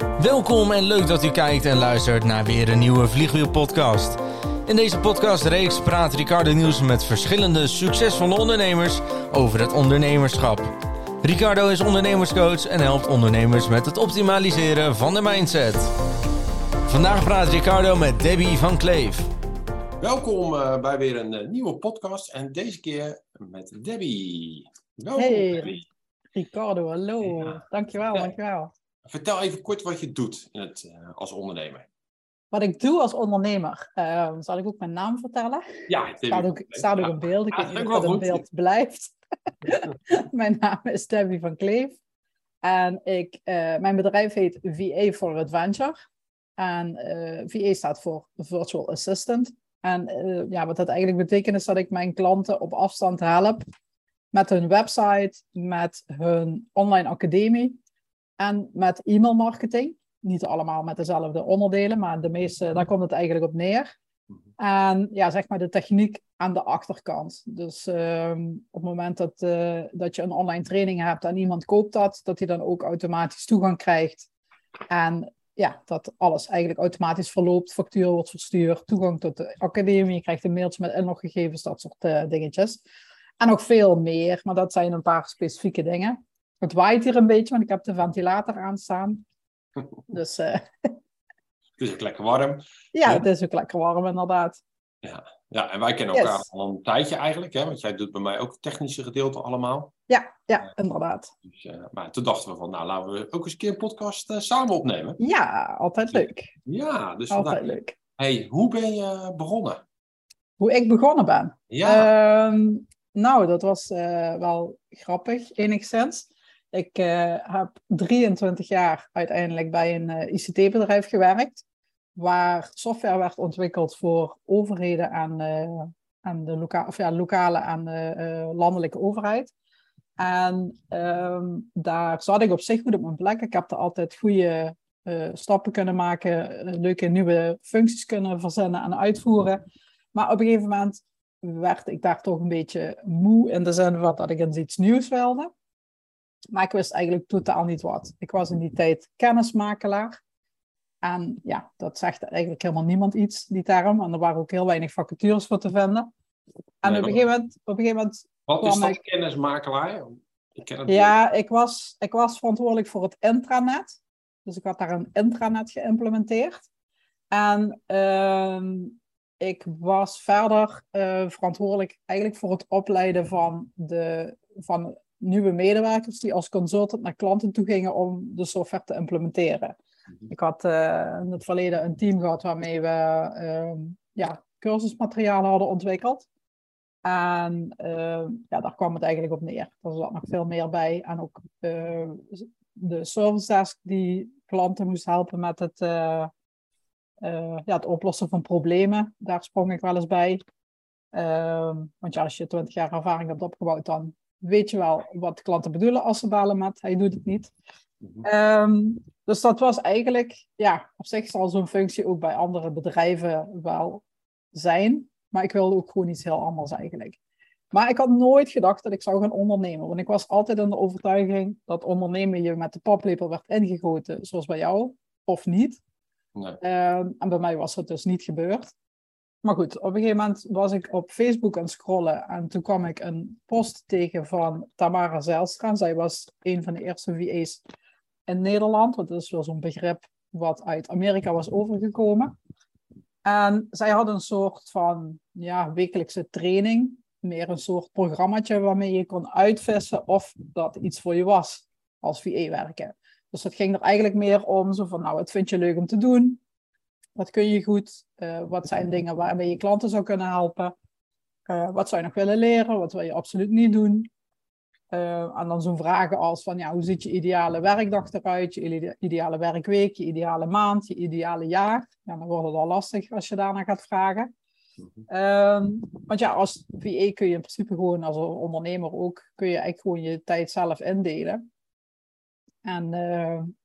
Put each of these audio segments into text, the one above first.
Welkom en leuk dat u kijkt en luistert naar weer een nieuwe Vliegwiel podcast. In deze podcastreeks praat Ricardo Nielsen met verschillende succesvolle ondernemers over het ondernemerschap. Ricardo is ondernemerscoach en helpt ondernemers met het optimaliseren van de mindset. Vandaag praat Ricardo met Debbie van Kleef. Welkom uh, bij weer een uh, nieuwe podcast en deze keer met Debbie. Welkom Hey. Debbie. Ricardo, hallo. Ja. Dankjewel, Ja. dankjewel. Vertel even kort wat je doet in het, eh, als ondernemer. Wat ik doe als ondernemer, eh, zal ik ook mijn naam vertellen? Ja, Debbie. Staat ook, staat ook in beeld. Ik weet niet vind of ik dat in beeld blijft. mijn naam is Debbie van Kleef. En ik, eh, mijn bedrijf heet VA for Adventure. En eh, VA staat voor Virtual Assistant. En ja, wat dat eigenlijk betekent is dat ik mijn klanten op afstand help met hun website, met hun online academie en met e-mail marketing. Niet allemaal met dezelfde onderdelen, maar de meeste, daar komt het eigenlijk op neer. En ja, zeg maar de techniek aan de achterkant. Dus ehm, op het moment dat, eh, dat je een online training hebt en iemand koopt dat, dat hij dan ook automatisch toegang krijgt. En ja, dat alles eigenlijk automatisch verloopt, factuur wordt verstuurd, toegang tot de academie, je krijgt een mailtje met inloggegevens, dat soort eh, dingetjes. En nog veel meer, maar dat zijn een paar specifieke dingen. Het waait hier een beetje, want ik heb de ventilator aanstaan. Dus eh, Het is ook lekker warm. ja, Ja. het is ook lekker warm inderdaad. Ja, en wij kennen elkaar Yes. al een tijdje eigenlijk, hè, want jij doet bij mij ook het technische gedeelte allemaal. Ja, ja, inderdaad. Dus, eh, maar toen dachten we van, nou laten we ook eens een keer een podcast eh, samen opnemen. Ja, altijd leuk. Ja, dus Altijd leuk. Hey, hoe ben je begonnen? Hoe ik begonnen ben. Ja, Ehm, nou, dat was eh, wel grappig, enigszins. Ik eh, heb 23 jaar uiteindelijk bij een eh, ICT-bedrijf gewerkt, waar software werd ontwikkeld voor overheden en, eh, en de of ja, lokale en landelijke overheid. En ehm, daar zat ik op zich goed op mijn plek. Ik heb er altijd goede stappen kunnen maken, leuke nieuwe functies kunnen verzinnen en uitvoeren. Maar op een gegeven moment werd ik daar toch een beetje moe in de zin van dat ik eens iets nieuws wilde. Maar ik wist eigenlijk totaal niet wat. Ik was in die tijd kennismakelaar. En ja, dat zegt eigenlijk helemaal niemand iets, die term. En er waren ook heel weinig vacatures voor te vinden. En Nee, op, een gegeven moment, op een gegeven moment wat is dat ik- kennismakelaar? Ik ken het Ja, ik was, ik was verantwoordelijk voor het intranet. Dus ik had daar een intranet geïmplementeerd. En ehm, ik was verder eh, verantwoordelijk eigenlijk voor het opleiden van, de, van nieuwe medewerkers die als consultant naar klanten toe gingen om de software te implementeren. Mhm. Ik had eh, in het verleden een team gehad waarmee we ehm, ja, cursusmaterialen hadden ontwikkeld. En eh, ja, daar kwam het eigenlijk op neer. Er zat nog veel meer bij. En ook eh, de service desk die klanten moest helpen met het, eh, ja, het oplossen van problemen. Daar sprong ik wel eens bij. Ehm, want ja, als je 20 jaar ervaring hebt opgebouwd, dan weet je wel wat klanten bedoelen als ze bellen met hij doet het niet. Mhm. Ehm, dus dat was eigenlijk, ja, op zich zal zo'n functie ook bij andere bedrijven wel zijn. Maar ik wilde ook gewoon iets heel anders eigenlijk. Maar ik had nooit gedacht dat ik zou gaan ondernemen. Want ik was altijd in de overtuiging dat ondernemen je met de paplepel werd ingegoten, zoals bij jou, of niet. Nee. Ehm, en bij mij was dat dus niet gebeurd. Maar goed, op een gegeven moment was ik op Facebook aan het scrollen en toen kwam ik een post tegen van Tamara Zijlstra. Zij was een van de eerste VA's in Nederland, want dat is wel zo'n begrip wat uit Amerika was overgekomen. En zij had een soort van ja, wekelijkse training, meer een soort programmaatje waarmee je kon uitvissen of dat iets voor je was als VA werken. Dus het ging er eigenlijk meer om zo van, nou, wat vind je leuk om te doen? Wat kun je goed? Eh, wat zijn dingen waarmee je klanten zou kunnen helpen? Eh, wat zou je nog willen leren? Wat wil je absoluut niet doen? Eh, en dan zo'n vragen als van, ja, hoe ziet je ideale werkdag eruit? Je ide- ideale werkweek, je ideale maand, je ideale jaar? Ja, dan wordt het al lastig als je daarna gaat vragen. Mhm. Ehm, want ja, als VA kun je in principe gewoon, als ondernemer ook, kun je eigenlijk gewoon je tijd zelf indelen. En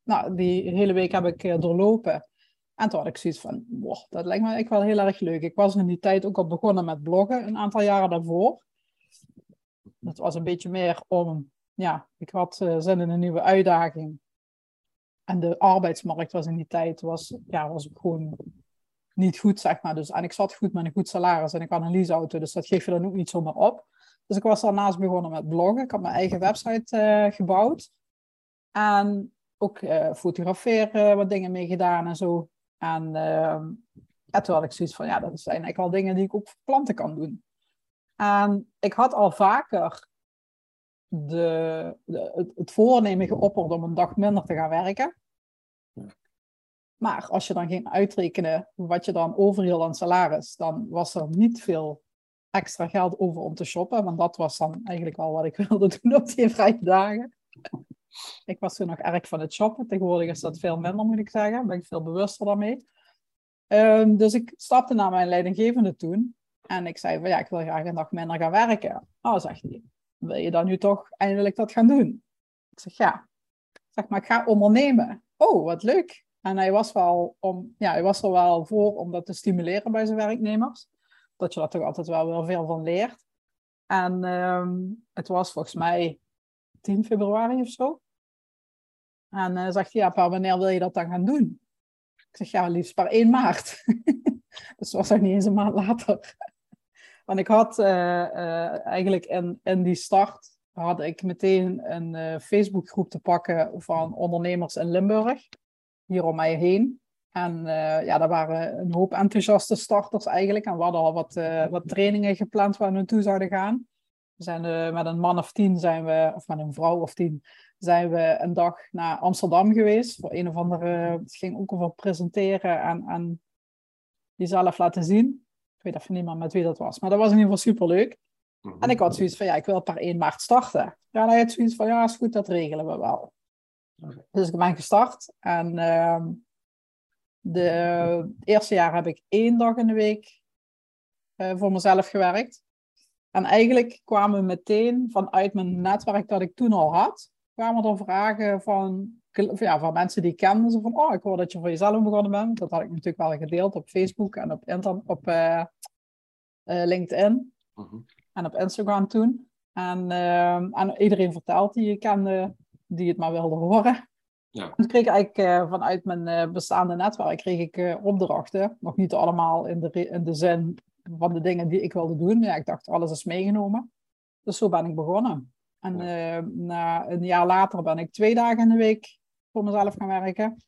nou, die hele week heb ik doorlopen. En toen had ik zoiets van, wow, dat lijkt me eigenlijk wel heel erg leuk. Ik was in die tijd ook al begonnen met bloggen, een aantal jaren daarvoor. Dat was een beetje meer om, ja, ik had eh, zin in een nieuwe uitdaging. en de arbeidsmarkt was in die tijd was, ja, was gewoon niet goed, zeg maar. Dus, en ik zat goed met een goed salaris en ik had een leaseauto, dus dat geef je dan ook niet zomaar op. Dus ik was daarnaast begonnen met bloggen. Ik had mijn eigen website uh, gebouwd. En ook uh, fotograferen, wat dingen mee gedaan en zo. En uh, ja, toen had ik zoiets van, ja, dat zijn eigenlijk al dingen die ik ook voor klanten kan doen. En ik had al vaker de, de, het, voornemen geopperd om een dag minder te gaan werken. Maar als je dan ging uitrekenen wat je dan overhield aan salaris, dan was er niet veel extra geld over om te shoppen. Want dat was dan eigenlijk wel wat ik wilde doen op die vrije dagen. Ik was toen nog erg van het shoppen. Tegenwoordig is dat veel minder, moet ik zeggen. Ben ik veel bewuster daarmee. Um, dus ik stapte naar mijn leidinggevende toen. En ik zei van ja, ik wil graag een dag minder gaan werken. Oh, zegt hij wil je dan nu toch eindelijk dat gaan doen? Ik zeg, ja. zeg, maar ik ga ondernemen. Oh, wat leuk. En hij was, wel om, ja, hij was er wel voor om dat te stimuleren bij zijn werknemers. Dat je daar toch altijd wel veel van leert. En um, het was volgens mij 10 februari of zo. En uh, zegt ja, pa, wanneer wil je dat dan gaan doen? Ik zeg, ja, liefst per 1 maart. dus was nog niet eens een maand later. Want ik had uh, uh, eigenlijk in, in die start had ik meteen een uh, Facebookgroep te pakken van ondernemers in Limburg, hier om mij heen. En ja, daar waren een hoop enthousiaste starters eigenlijk. En we hadden al wat, wat trainingen gepland waar we naartoe zouden gaan. We zijn met een man of tien zijn we, of met een vrouw of tien, zijn we een dag naar Amsterdam geweest. Voor een of andere, het ging ook over presenteren en, en jezelf laten zien weet even niet meer met wie dat was. Maar dat was in ieder geval superleuk. Mm En ik had zoiets van, ja, ik wil per 1 maart starten. Ja, hij had zoiets van, ja, is goed, dat regelen we wel. Dus ik ben gestart. En uh, de eerste jaar heb ik één dag in de week uh, voor mezelf gewerkt. En eigenlijk kwamen meteen vanuit mijn netwerk dat ik toen al had, kwamen er vragen van, ja, van mensen die ik kende. Zo van, oh, ik hoor dat je voor jezelf begonnen bent. Dat had ik natuurlijk wel gedeeld op Facebook en op, op uh, LinkedIn. Mhm. En op Instagram toen. En, en iedereen vertelt die je kende, die het maar wilde horen. Ja. toen kreeg ik eigenlijk vanuit mijn bestaande netwerk kreeg ik opdrachten. Nog niet allemaal in de, in de zin van de dingen die ik wilde doen. Ja, ik dacht, alles is meegenomen. Dus zo ben ik begonnen. En uh, na een jaar later ben ik twee dagen in de week voor mezelf gaan werken.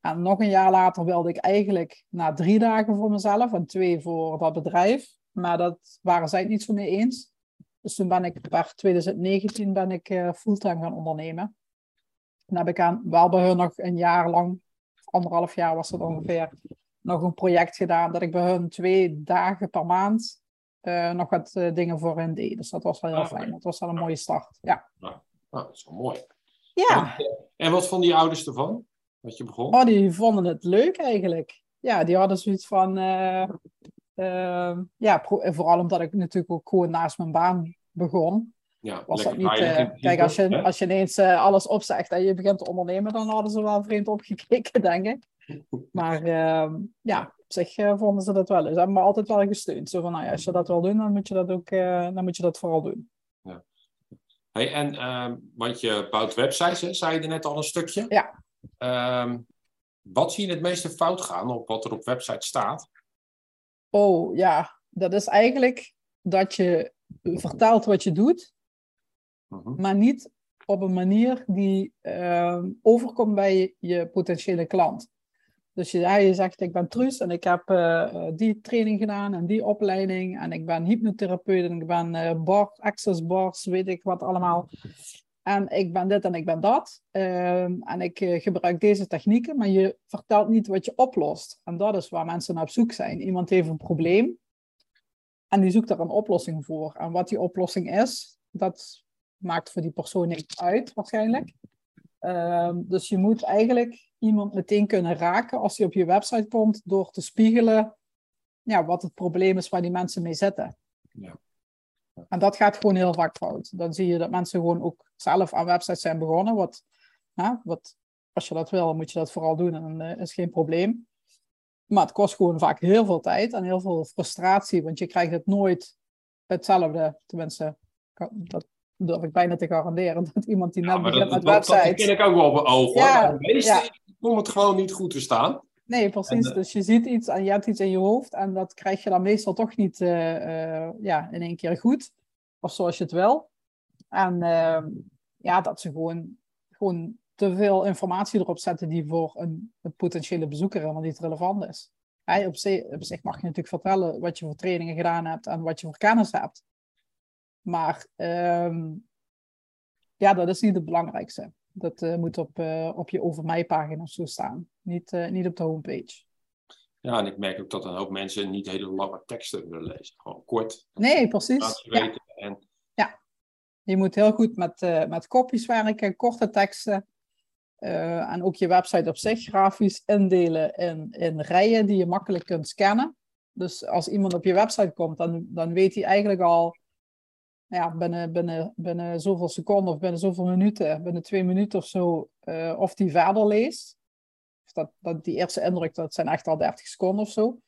En nog een jaar later wilde ik eigenlijk na drie dagen voor mezelf en twee voor dat bedrijf. Maar dat waren zij het niet zo mee eens. Dus toen ben ik per 2019 ben ik uh, fulltime gaan ondernemen. Dan heb ik aan, wel bij hun nog een jaar lang, anderhalf jaar was het ongeveer, nog een project gedaan dat ik bij hun twee dagen per maand uh, nog wat uh, dingen voor hen deed. Dus dat was wel heel ah, fijn. Dat was wel een mooie start. Ja. Nou, nou, dat is wel mooi. Ja. En, en wat vonden die ouders ervan? Dat je begon? Oh, die vonden het leuk eigenlijk. Ja, die hadden zoiets van. Uh, ja, vooral omdat ik natuurlijk ook gewoon naast mijn baan begon. Ja, was dat niet. kijk, als je, als je ineens alles opzegt en je begint te ondernemen, dan hadden ze wel vreemd opgekeken, denk ik. Maar ehm, ja, zich uh, vonden ze dat wel. Ze hebben me altijd wel gesteund. Zo van, nou ja, als je dat wil doen, dan moet je dat ook dan moet je dat vooral doen. Ja. Hey, en, uh, want je bouwt websites, hè, zei je net al een stukje. Ja. Ehm, wat zie je het meeste fout gaan op wat er op website staat? Oh ja, dat is eigenlijk dat je vertelt wat je doet, -huh. maar niet op een manier die ehm, overkomt bij je potentiële klant. Dus je, je zegt, ik ben Truus en ik heb uh, die training gedaan en die opleiding. En ik ben hypnotherapeut en ik ben uh, access weet ik wat allemaal. En ik ben dit en ik ben dat. Uh, en ik gebruik deze technieken, maar je vertelt niet wat je oplost. En dat is waar mensen naar op zoek zijn. Iemand heeft een probleem en die zoekt daar een oplossing voor. En wat die oplossing is, dat maakt voor die persoon niet uit waarschijnlijk. Ehm, dus je moet eigenlijk iemand meteen kunnen raken als hij op je website komt door te spiegelen ja, wat het probleem is waar die mensen mee zitten. Ja. En dat gaat gewoon heel vaak fout. Dan zie je dat mensen gewoon ook zelf aan websites zijn begonnen. Wat, hè, wat, als je dat wil, moet je dat vooral doen en uh, is geen probleem. Maar het kost gewoon vaak heel veel tijd en heel veel frustratie, want je krijgt het nooit hetzelfde. Tenminste, dat durf ik bijna te garanderen. Dat iemand die net ja, begint met websites... Dat ken ik ook wel op ogen. Ja, de meeste om het gewoon niet goed te staan. Nee, precies. En, uh, dus je ziet iets en je hebt iets in je hoofd en dat krijg je dan meestal toch niet uh, ja, in één keer goed. Of zoals je het wil. En ehm, ja, dat ze gewoon, gewoon te veel informatie erop zetten die voor een, een potentiële bezoeker helemaal niet relevant is. Op, zich, op zich mag je natuurlijk vertellen wat je voor trainingen gedaan hebt en wat je voor kennis hebt. Maar um, ja, dat is niet het belangrijkste. Dat uh, moet op, uh, op je over mij pagina zo staan, niet, uh, niet op de homepage. Ja, en ik merk ook dat een hoop mensen niet hele lange teksten willen lezen. Gewoon kort. Nee, precies. Ja. En... ja. Je moet heel goed met, met kopjes werken, korte teksten. en ook je website op zich grafisch indelen in, in rijen die je makkelijk kunt scannen. Dus als iemand op je website komt, dan, dan weet hij eigenlijk al ja, binnen, binnen, binnen zoveel seconden of binnen zoveel minuten, binnen twee minuten of zo, uh, of die verder leest. Of dat, dat, die eerste indruk, dat zijn echt al 30 seconden of zo.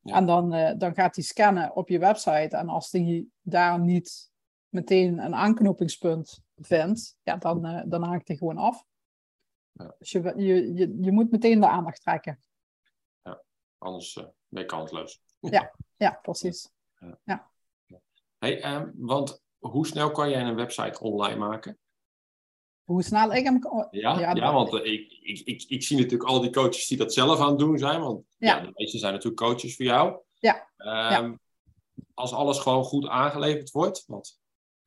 Ja. En dan, uh, dan gaat hij scannen op je website. En als hij daar niet meteen een aanknopingspunt vindt, ja, dan, uh, dan haakt hij gewoon af. Ja. Dus je, je, je, je moet meteen de aandacht trekken. Ja, anders ben je kansloos. ja, ja, precies. Ja. ja. Hey, um, want hoe snel kan jij een website online maken? Hoe snel ik hem. Ja, ja, ja want uh, ik, ik, ik, ik zie natuurlijk al die coaches die dat zelf aan het doen zijn. Want ja. ja de meeste zijn natuurlijk coaches voor jou. Ja. Um, ja. Als alles gewoon goed aangeleverd wordt. Want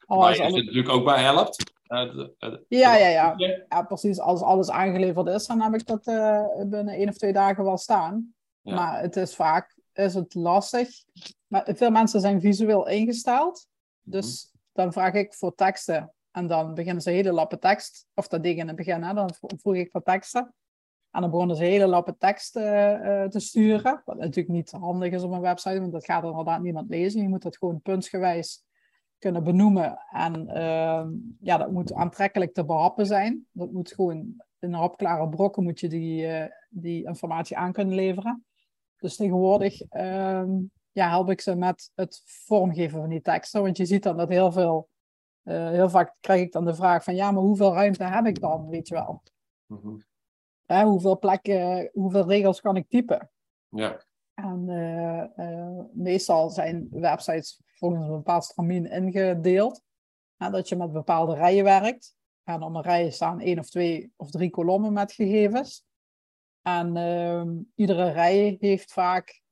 Oh, waar als je het natuurlijk ook bij helpt. Uh, de- uh, Ja, ja, ja. precies. Als alles aangeleverd is, dan heb ik dat eh, binnen één of twee dagen wel staan. Maar het is vaak is het lastig. Maar veel mensen zijn visueel ingesteld. Dus dan vraag ik voor teksten. En dan beginnen ze hele lappen tekst. Of dat ding in het begin, hè, dan vroeg ik voor teksten. En dan begonnen ze hele lappen tekst eh, te sturen. Wat natuurlijk niet handig is op een website, want dat gaat inderdaad niemand lezen. Je moet dat gewoon puntsgewijs kunnen benoemen. En ehm, ja, dat moet aantrekkelijk te behappen zijn. Dat moet gewoon in hapklare brokken moet je die, eh, die informatie aan kunnen leveren. Dus tegenwoordig ehm, ja, help ik ze met het vormgeven van die teksten. Want je ziet dan dat heel veel, eh, heel vaak krijg ik dan de vraag van ja, maar hoeveel ruimte heb ik dan, weet je wel? Mhm. Hoeveel plekken, hoeveel regels kan ik typen? Ja, En eh, eh, meestal zijn websites volgens een bepaald stramien ingedeeld. Dat je met bepaalde rijen werkt. En op een rij staan één of twee of drie kolommen met gegevens. En ehm, iedere rij heeft vaak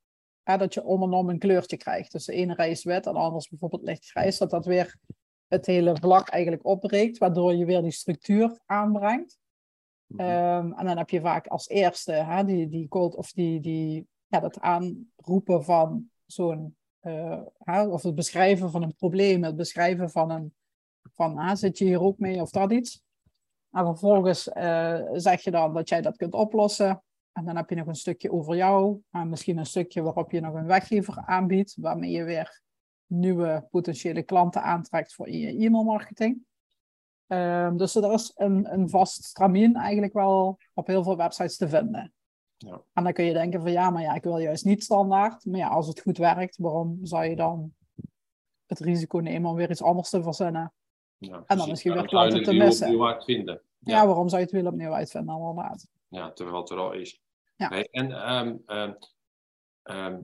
dat je om en om een kleurtje krijgt. Dus de ene rij is wit en de andere is bijvoorbeeld lichtgrijs. Dat dat weer het hele vlak eigenlijk opbreekt, waardoor je weer die structuur aanbrengt. Mhm. Ehm, en dan heb je vaak als eerste hè, die, die cold of die, die, ja, dat aanroepen van zo'n, eh, of het beschrijven van een probleem, het beschrijven van een, van ah, zit je hier ook mee of dat iets. En vervolgens eh, zeg je dan dat jij dat kunt oplossen. En dan heb je nog een stukje over jou. En misschien een stukje waarop je nog een weggever aanbiedt. Waarmee je weer nieuwe potentiële klanten aantrekt voor je e-mailmarketing. Ehm, dus er is een, een vast stramien eigenlijk wel op heel veel websites te vinden. Ja. En dan kun je denken van ja, maar ja, ik wil juist niet standaard. Maar ja, als het goed werkt, waarom zou je dan het risico nemen om weer iets anders te verzinnen? ja, dan precies. misschien weer dan klanten te missen. opnieuw uitvinden. Ja, Ja. waarom zou je het wiel opnieuw uitvinden? Inderdaad. Ja, terwijl het er al is. Ja. Nee, en ehm, ehm, ehm,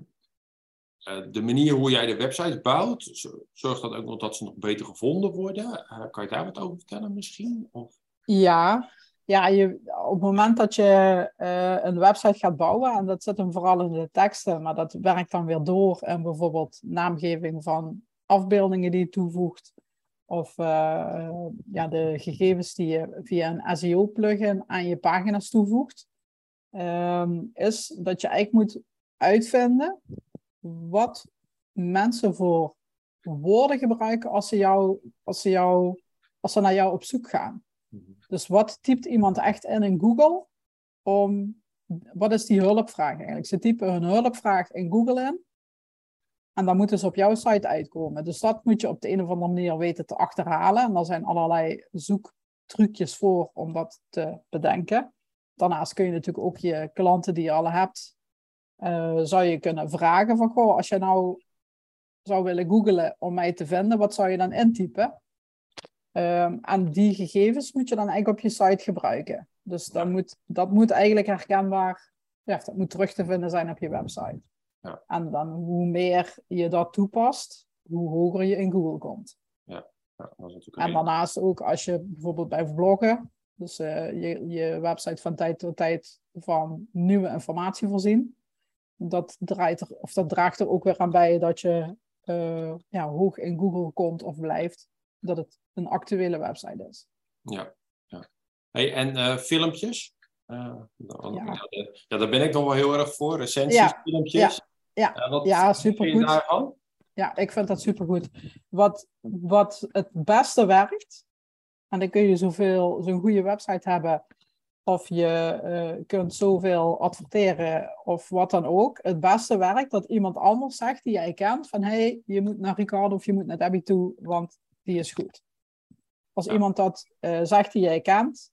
eh, de manier hoe jij de website bouwt, zorgt dat ook nog dat ze nog beter gevonden worden? Eh, kan je daar wat over vertellen misschien? Of, Ja, ja je, op het moment dat je eh, een website gaat bouwen, en dat zit hem vooral in de teksten, maar dat werkt dan weer door in bijvoorbeeld naamgeving van afbeeldingen die je toevoegt, of ja, de gegevens die je via een SEO-plugin aan je pagina's toevoegt, ehm, is dat je eigenlijk moet uitvinden wat mensen voor woorden gebruiken als ze, jou, als ze, jou, als ze naar jou op zoek gaan. Dus wat typt iemand echt in in Google? Om, wat is die hulpvraag eigenlijk? Ze typen hun hulpvraag in Google in. En dan moeten ze op jouw site uitkomen. Dus dat moet je op de een of andere manier weten te achterhalen. En daar zijn allerlei zoektrucjes voor om dat te bedenken. Daarnaast kun je natuurlijk ook je klanten die je al hebt, eh, zou je kunnen vragen van, goh, als je nou zou willen googlen om mij te vinden, wat zou je dan intypen? Ehm, en die gegevens moet je dan eigenlijk op je site gebruiken. Dus dat, moet, dat moet eigenlijk herkenbaar, ja, dat moet terug te vinden zijn op je website. Ja. En dan hoe meer je dat toepast, hoe hoger je in Google komt. Ja, dat is natuurlijk En daarnaast ook als je bijvoorbeeld bij bloggen, dus eh, je, je website van tijd tot tijd van nieuwe informatie voorzien. Dat, draait er, of dat draagt er ook weer aan bij dat je eh, ja, hoog in Google komt of blijft. Dat het een actuele website is. Ja, ja. Hey, en eh, filmpjes? Dan- Ja. ja. ja, daar ben ik dan wel heel erg voor. Recensies, Ja, filmpjes. ja, wat ja, wat supergoed. je daarvan? Ja, ik vind dat supergoed. Wat, wat het beste werkt, en dan kun je zoveel, zo'n goede website hebben, of je eh, kunt zoveel adverteren of wat dan ook. Het beste werkt dat iemand anders zegt die jij kent, van hé, hey, je moet naar Ricardo of je moet naar Debbie toe, want die is goed. Als Ja. iemand dat eh, zegt die jij kent,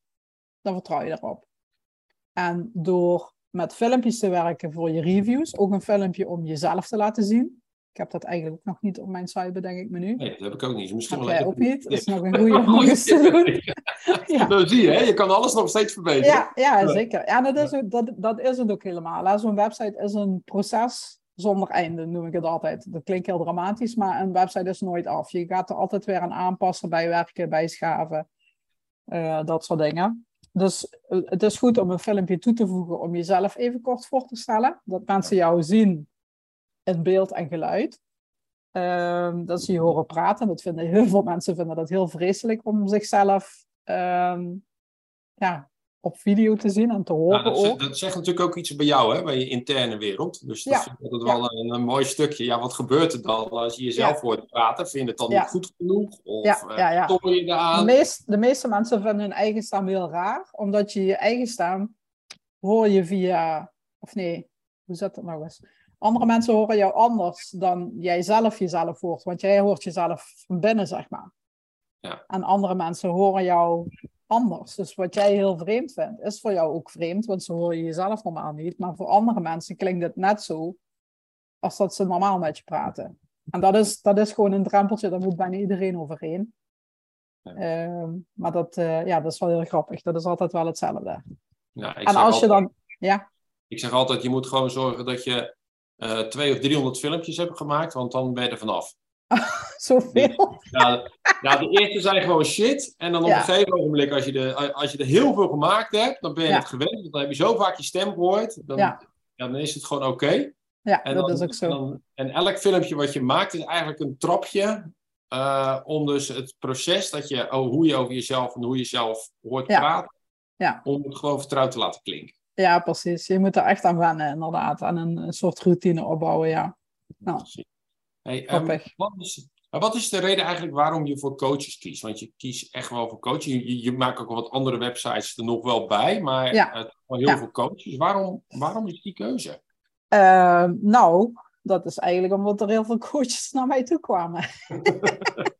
dan vertrouw je erop. En door met filmpjes te werken voor je reviews, ook een filmpje om jezelf te laten zien. Ik heb dat eigenlijk ook nog niet op mijn site, bedenk ik me nu. Nee, dat heb ik ook niet. Misschien Heb wel jij ook niet? Dat is nog een goede om eens te doen. Ja. Dan zie je, hè? je kan alles nog steeds verbeteren. Ja, ja, zeker. Ja, dat is, ook, dat, dat is het ook helemaal. Zo'n website is een proces zonder einde, noem ik het altijd. Dat klinkt heel dramatisch, maar een website is nooit af. Je gaat er altijd weer aan aanpassen, bijwerken, bijschaven, eh, dat soort dingen. Dus eh, het is goed om een filmpje toe te voegen om jezelf even kort voor te stellen. Dat mensen jou zien in beeld en geluid. Ehm, dat ze je horen praten. Dat vinden heel veel mensen vinden dat heel vreselijk om zichzelf ehm, ja, op video te zien en te horen Nou, dat, zegt- ook. dat zegt natuurlijk ook iets bij jou, hè, bij je interne wereld. Dus dat Ja, vind ik altijd wel een, een mooi stukje. Ja, wat gebeurt er dan als je jezelf hoort praten? Vind je het dan niet goed genoeg? Of Ja, eh, je De, eraan? meest, de meeste mensen vinden hun eigen stem heel raar, omdat je je eigen stem hoor je via, of nee, hoe zit dat nou eens? Andere mensen horen jou anders dan jij zelf jezelf hoort, want jij hoort jezelf van binnen, zeg maar. Ja. En andere mensen horen jou anders. Dus wat jij heel vreemd vindt, is voor jou ook vreemd, want ze horen je jezelf normaal niet. Maar voor andere mensen klinkt het net zo als dat ze normaal met je praten. En dat is, dat is gewoon een drempeltje, daar moet bijna iedereen overheen. Ja. Ehm, maar dat, eh, ja, dat is wel heel grappig. Dat is altijd wel hetzelfde. Ja, ik en zeg als je altijd- dan... Ja, Ik zeg altijd, je moet gewoon zorgen dat je eh 200 of 300 filmpjes hebt gemaakt, want dan ben je er vanaf. zoveel. Ja, ja, de eerste zijn gewoon shit. En dan op Ja. een gegeven ogenblik, als je, er, als je er heel veel gemaakt hebt, dan ben je Ja. het gewend. Dan heb je zo vaak je stem gehoord. Dan, Ja. dan is het gewoon oké. Ja, En, dat dan- is ook zo. En, dan- en elk filmpje wat je maakt is eigenlijk een trapje eh, om dus het proces dat je, oh, hoe je over jezelf en hoe je zelf hoort praten, Ja. om het gewoon vertrouwd te laten klinken. Ja, precies. Je moet er echt aan wennen, inderdaad. Aan een, soort routine opbouwen, ja. Nou. Hey, ehm, wat, is, maar wat is de reden eigenlijk waarom je voor coaches kiest? Want je kiest echt wel voor coaches. Je, je, maakt ook wat andere websites er nog wel bij, maar Ja. wel heel Ja. veel coaches. Waarom, waarom is die keuze? Ehm, nou, dat is eigenlijk omdat er heel veel coaches naar mij toe kwamen.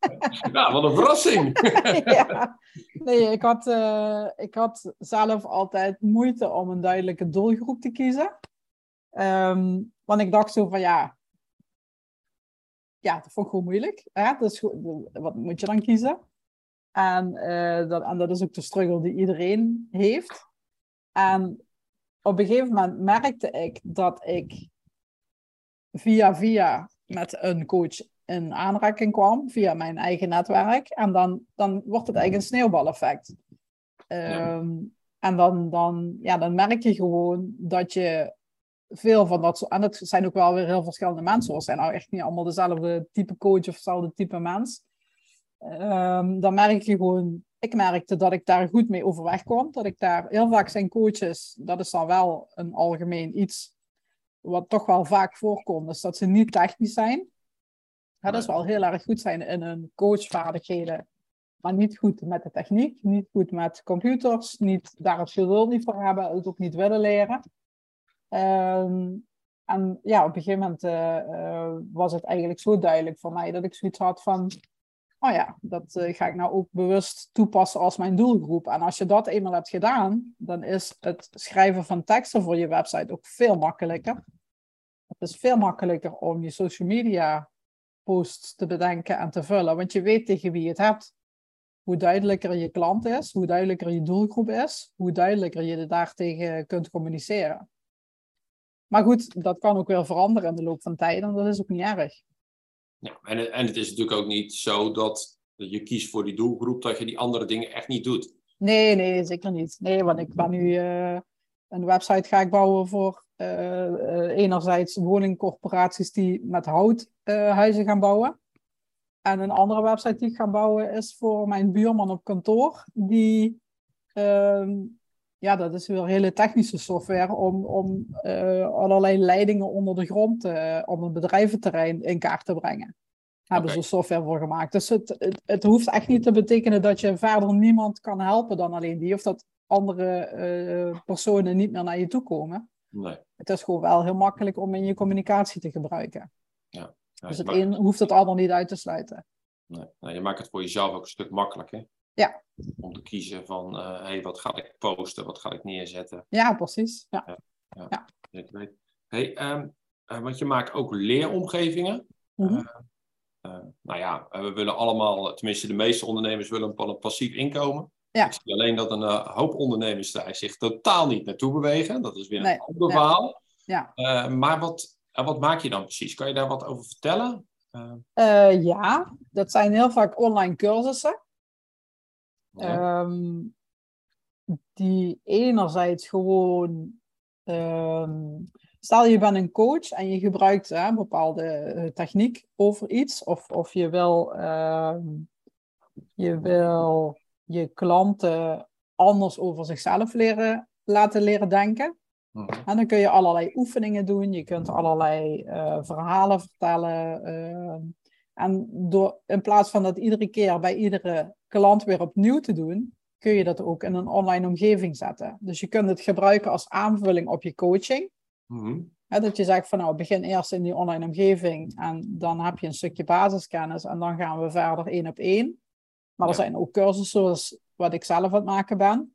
Ja, wat een verrassing! ja. Nee, ik had, eh, ik had zelf altijd moeite om een duidelijke doelgroep te kiezen. Ehm, want ik dacht zo van ja, ja, dat vond ik gewoon moeilijk. Hè? Dus, wat moet je dan kiezen? En, eh, dat, en dat is ook de struggle die iedereen heeft. En op een gegeven moment merkte ik dat ik via via met een coach in aanraking kwam, via mijn eigen netwerk. En dan, dan wordt het eigenlijk een sneeuwbaleffect. Ehm, En dan, dan, ja, dan merk je gewoon dat je veel van dat soort... En het zijn ook wel weer heel verschillende mensen. Het zijn nou echt niet allemaal dezelfde type coach of dezelfde type mens. Ehm, dan merk je gewoon... Ik merkte dat ik daar goed mee overweg kwam. Dat ik daar... Heel vaak zijn coaches... Dat is dan wel een algemeen iets... Wat toch wel vaak voorkomt. Dus dat ze niet technisch zijn. Ja, dat is wel heel erg goed zijn in hun coachvaardigheden. Maar niet goed met de techniek, niet goed met computers, niet daar het geduld niet voor hebben, het ook niet willen leren. Ehm, en ja, op een gegeven moment eh, eh, was het eigenlijk zo duidelijk voor mij dat ik zoiets had van, oh ja, dat eh, ga ik nou ook bewust toepassen als mijn doelgroep. En als je dat eenmaal hebt gedaan, dan is het schrijven van teksten voor je website ook veel makkelijker. Het is veel makkelijker om je social media posts te bedenken en te vullen, want je weet tegen wie je het hebt. hoe duidelijker je klant is, hoe duidelijker je doelgroep is, hoe duidelijker je daartegen kunt communiceren. Maar goed, dat kan ook weer veranderen in de loop van tijd en dat is ook niet erg. Ja, en, en het is natuurlijk ook niet zo dat je kiest voor die doelgroep, dat je die andere dingen echt niet doet. Nee, nee, zeker niet. Nee, want ik ben nu uh, een website ga ik bouwen voor uh, uh, enerzijds woningcorporaties die met hout huizen gaan bouwen. En een andere website die ik ga bouwen is voor mijn buurman op kantoor. Die, ehm, ja, dat is weer hele technische software om, om allerlei leidingen onder de grond op een bedrijventerrein in kaart te brengen hebben ze software voor gemaakt. Dus het, het, het, hoeft echt niet te betekenen dat je verder niemand kan helpen dan alleen die. Of dat andere uh, personen niet meer naar je toe komen. Nee. Het is gewoon wel heel makkelijk om in je communicatie te gebruiken. Ja. ja dus het een hoeft het ander niet uit te sluiten. Nee. nee. je maakt het voor jezelf ook een stuk makkelijker. Ja. Om te kiezen van, uh, hey, wat ga ik posten, wat ga ik neerzetten. Ja, precies. Ja. ja. weet. Hey, um, uh, want je maakt ook leeromgevingen. Mm -hmm. Uh, nou ja, we willen allemaal, tenminste de meeste ondernemers willen een, een passief inkomen. Ja. Ik zie alleen dat een uh, hoop ondernemers daar zich totaal niet naartoe bewegen. Dat is weer Nee, een ander nee. verhaal. Ja. Uh, maar wat, wat maak je dan precies? Kan je daar wat over vertellen? Ja, dat zijn heel vaak online cursussen. Ja. Um, die enerzijds gewoon um, Stel je bent een coach en je gebruikt hè, een bepaalde uh, techniek over iets, of, of je, wil, uh, je wil je klanten anders over zichzelf leren, laten leren denken. Mhm. En dan kun je allerlei oefeningen doen, je kunt allerlei uh, verhalen vertellen. En door, in plaats van dat iedere keer bij iedere klant weer opnieuw te doen, kun je dat ook in een online omgeving zetten. Dus je kunt het gebruiken als aanvulling op je coaching. He, dat je zegt van nou, begin eerst in die online omgeving en dan heb je een stukje basiskennis en dan gaan we verder één op één. Maar er zijn ook cursussen zoals wat ik zelf aan het maken ben.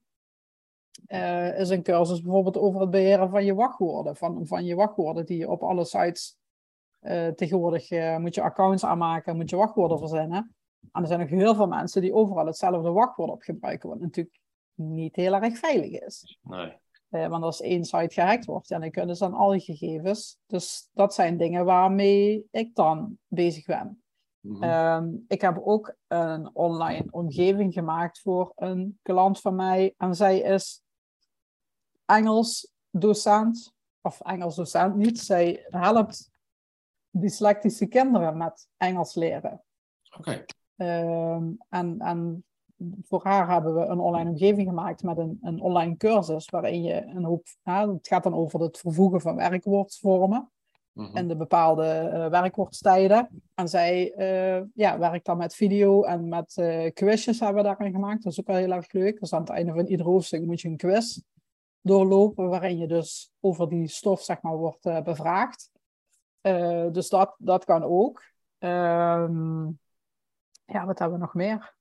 Eh, is een cursus bijvoorbeeld over het beheren van je wachtwoorden. Van, van je wachtwoorden die je op alle sites eh, tegenwoordig eh, moet je accounts aanmaken, moet je wachtwoorden verzinnen. En er zijn ook heel veel mensen die overal hetzelfde wachtwoord op gebruiken, wat natuurlijk niet heel erg veilig is. Nee. Eh, want als één site gehackt wordt, ja, dan kunnen ze dan al die gegevens. Dus dat zijn dingen waarmee ik dan bezig ben. Mhm. Ehm, ik heb ook een online omgeving gemaakt voor een klant van mij. En zij is Engels docent, of Engels docent niet. Zij helpt dyslectische kinderen met Engels leren. Oké. Ehm, en, en voor haar hebben we een online omgeving gemaakt met een, een online cursus waarin je een hoop, nou, het gaat dan over het vervoegen van werkwoordsvormen Mhm. en de bepaalde eh, werkwoordstijden. En zij eh, ja, werkt dan met video en met eh, quizjes hebben we daarin gemaakt. Dat is ook wel heel erg leuk. Dus aan het einde van ieder hoofdstuk moet je een quiz doorlopen waarin je dus over die stof zeg maar wordt bevraagd. Eh, dus dat, dat kan ook. Ehm, ja, wat hebben we nog meer?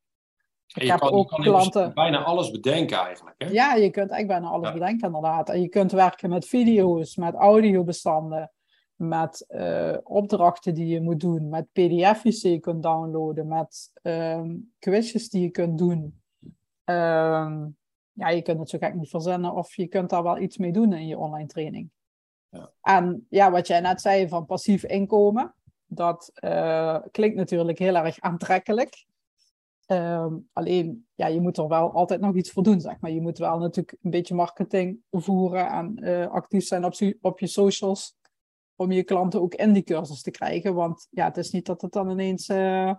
Ik je heb kan, ook klanten. bijna alles bedenken eigenlijk. Hè? Ja, je kunt echt bijna alles Ja. bedenken inderdaad. En je kunt werken met video's, met audiobestanden, met eh, opdrachten die je moet doen, met pdf's die je kunt downloaden, met ehm, quizjes die je kunt doen. Ehm, ja, je kunt het zo gek niet verzinnen of je kunt daar wel iets mee doen in je online training. Ja. En ja, wat jij net zei van passief inkomen, dat eh, klinkt natuurlijk heel erg aantrekkelijk. Ehm, alleen, ja, je moet er wel altijd nog iets voor doen, zeg maar. Je moet wel natuurlijk een beetje marketing voeren en eh, actief zijn op, op je socials om je klanten ook in die cursus te krijgen. Want ja, het is niet dat het dan ineens, eh,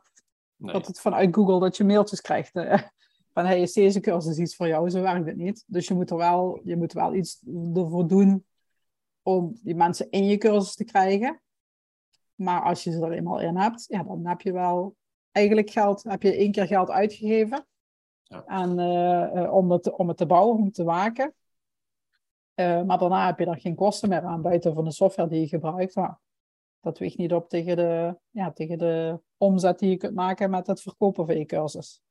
Nee. dat het vanuit Google dat je mailtjes krijgt. van, hey, is deze cursus iets voor jou? Zo werkt het niet. Dus je moet er wel, je moet wel iets ervoor doen om die mensen in je cursus te krijgen. Maar als je ze er eenmaal in hebt, ja, dan heb je wel eigenlijk geld, heb je één keer geld uitgegeven. Ja. En, eh, eh, om, het, om het te bouwen, om te maken. Eh, maar daarna heb je er geen kosten meer aan, buiten van de software die je gebruikt. Maar dat weegt niet op tegen de, ja, tegen de omzet die je kunt maken met het verkopen van je cursus.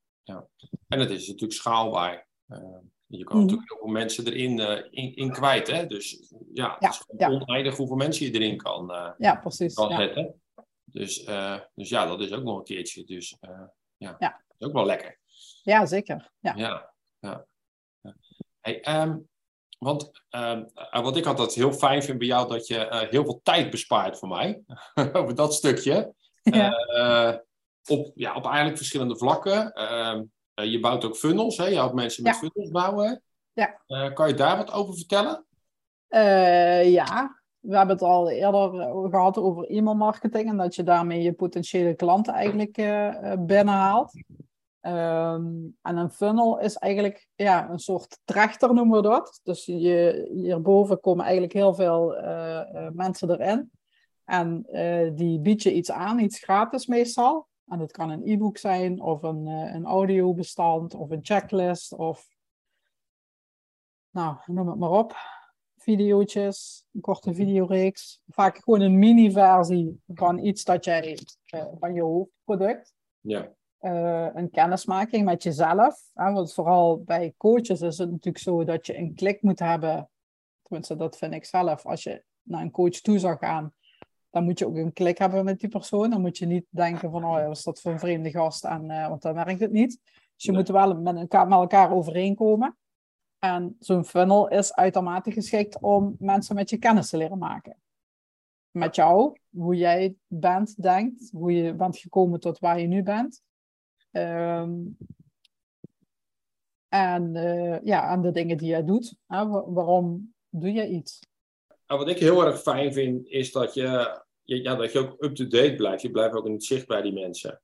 En het is natuurlijk schaalbaar. Eh, je kan Mhm. natuurlijk heel veel mensen erin eh, in, in kwijt. Hè? Dus ja, het is ja. oneindig hoeveel mensen je erin kan, eh, Ja, precies. kan zetten. Dus, eh, dus ja, dat is ook nog een keertje. Dus ja, dat is ook wel lekker. Ja, zeker. Ja. Ja. Hey, ehm, want um, wat ik altijd heel fijn vind bij jou, dat je uh, heel veel tijd bespaart voor mij. over dat stukje. Ja. Uh, op, ja, op eigenlijk verschillende vlakken. Uh, je bouwt ook funnels, hè? Je helpt mensen met ja. funnels bouwen. Ja. kan je daar wat over vertellen? ja, we hebben het al eerder gehad over e-mailmarketing en dat je daarmee je potentiële klanten eigenlijk binnenhaalt. Um, en een funnel is eigenlijk ja, een soort trechter, noemen we dat. Dus je, hierboven komen eigenlijk heel veel uh, uh, mensen erin. En uh, die bied je iets aan, iets gratis meestal. En dat kan een e-book zijn, of een, een audiobestand, of een checklist, of nou, noem het maar op. Videootjes, een korte videoreeks. Vaak gewoon een mini-versie van iets dat jij van je hoofdproduct. Ja uh, een kennismaking met jezelf. Hè? Want vooral bij coaches is het natuurlijk zo dat je een klik moet hebben. Tenminste, dat vind ik zelf. Als je naar een coach toe zou gaan, dan moet je ook een klik hebben met die persoon. Dan moet je niet denken van, oh is dat voor een vreemde gast? En, uh, want dan werkt het niet. Dus je moet wel met elkaar, met elkaar overeenkomen. En zo'n funnel is uitermate geschikt om mensen met je kennis te leren maken. Met jou, hoe jij bent, denkt, hoe je bent gekomen tot waar je nu bent. Um, en, uh, ja, aan de dingen die jij doet. Hè? waarom doe je iets? Nou, wat ik heel erg fijn vind, is dat je, ja, dat je ook up-to-date blijft. Je blijft ook in het zicht bij die mensen.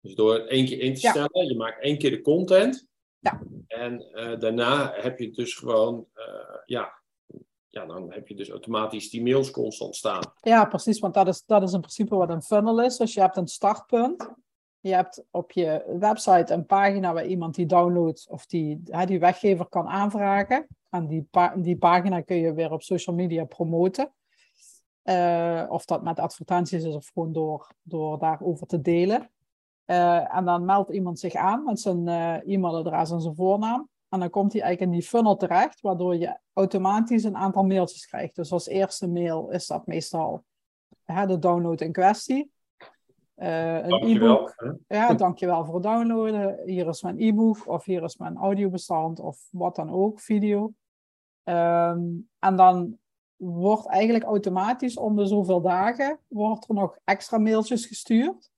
Dus door het één keer in te stellen, ja. je maakt één keer de content. Ja. En uh, daarna heb je dus gewoon, uh, ja, ja, dan heb je dus automatisch die mails constant staan. Ja, precies, want dat is, dat is in principe wat een funnel is. Dus je hebt een startpunt. Je hebt op je website een pagina waar iemand die downloadt of die, hè, die weggever kan aanvragen. En die, pa die pagina kun je weer op social media promoten. Uh, of dat met advertenties is of gewoon door, door daarover te delen. Uh, en dan meldt iemand zich aan met zijn uh, e-mailadres en zijn voornaam. En dan komt hij eigenlijk in die funnel terecht, waardoor je automatisch een aantal mailtjes krijgt. Dus als eerste mail is dat meestal hè, de download in kwestie. Een e-book. Ja, dankjewel voor het downloaden. Hier is mijn e-book of hier is mijn audiobestand of wat dan ook, video. Um, en dan wordt eigenlijk automatisch om de zoveel dagen wordt er nog extra mailtjes gestuurd.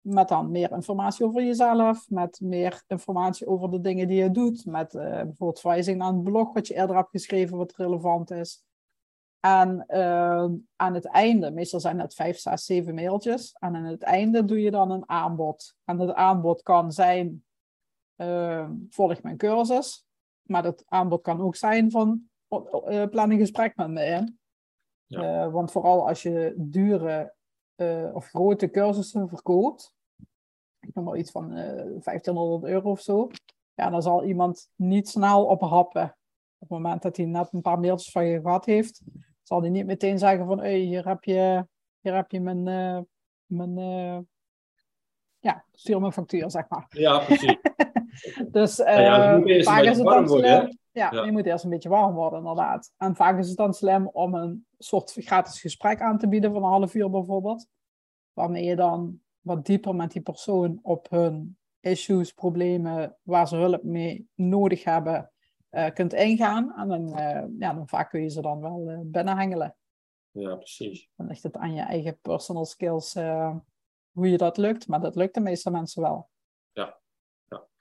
Met dan meer informatie over jezelf, met meer informatie over de dingen die je doet, met uh, bijvoorbeeld verwijzing naar een blog wat je eerder hebt geschreven wat relevant is. En uh, aan het einde, meestal zijn het vijf, zes, zeven mailtjes. En aan het einde doe je dan een aanbod. En dat aanbod kan zijn, uh, volg mijn cursus. Maar dat aanbod kan ook zijn van, uh, plan een gesprek met me in. Ja. Eh, want vooral als je dure uh, of grote cursussen verkoopt, ik noem maar iets van 1500 euro of zo, ja, dan zal iemand niet snel ophappen. Op het moment dat hij net een paar mailtjes van je gehad heeft, zal hij niet meteen zeggen van, hey, hier heb je, hier heb je mijn, mijn ja, stuur mijn factuur, zeg maar. Ja, precies. dus uh, ja, ja, vaak is het dan slim. Ja, ja, je moet eerst een beetje warm worden, inderdaad. En vaak is het dan slim om een soort gratis gesprek aan te bieden van een half uur bijvoorbeeld. Waarmee je dan wat dieper met die persoon op hun issues, problemen, waar ze hulp mee nodig hebben, uh, kunt ingaan. En dan, uh, ja, dan vaak kun je ze dan wel uh, binnenhengelen. Ja, precies. Dan ligt het aan je eigen personal skills hoe je dat lukt. Maar dat lukt de meeste mensen wel.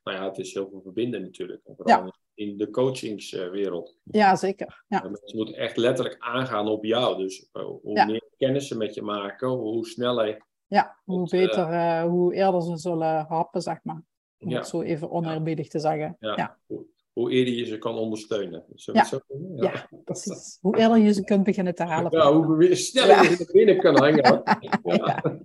Nou ja, het is heel veel verbinden natuurlijk. Vooral ja. in de coachingswereld. Ja, zeker. Ja. mensen moeten echt letterlijk aangaan op jou. Dus hoe ja. meer kennis ze met je maken, hoe sneller... Ja, hoe beter, hoe eerder ze zullen happen, zeg maar. Om ja. het zo even oneerbiedig te zeggen. Ja. hoe eerder je ze kan ondersteunen. Ja. Zo ja. precies. Hoe eerder je ze kunt beginnen te halen. Ja, hoe sneller je ze binnen kan hangen.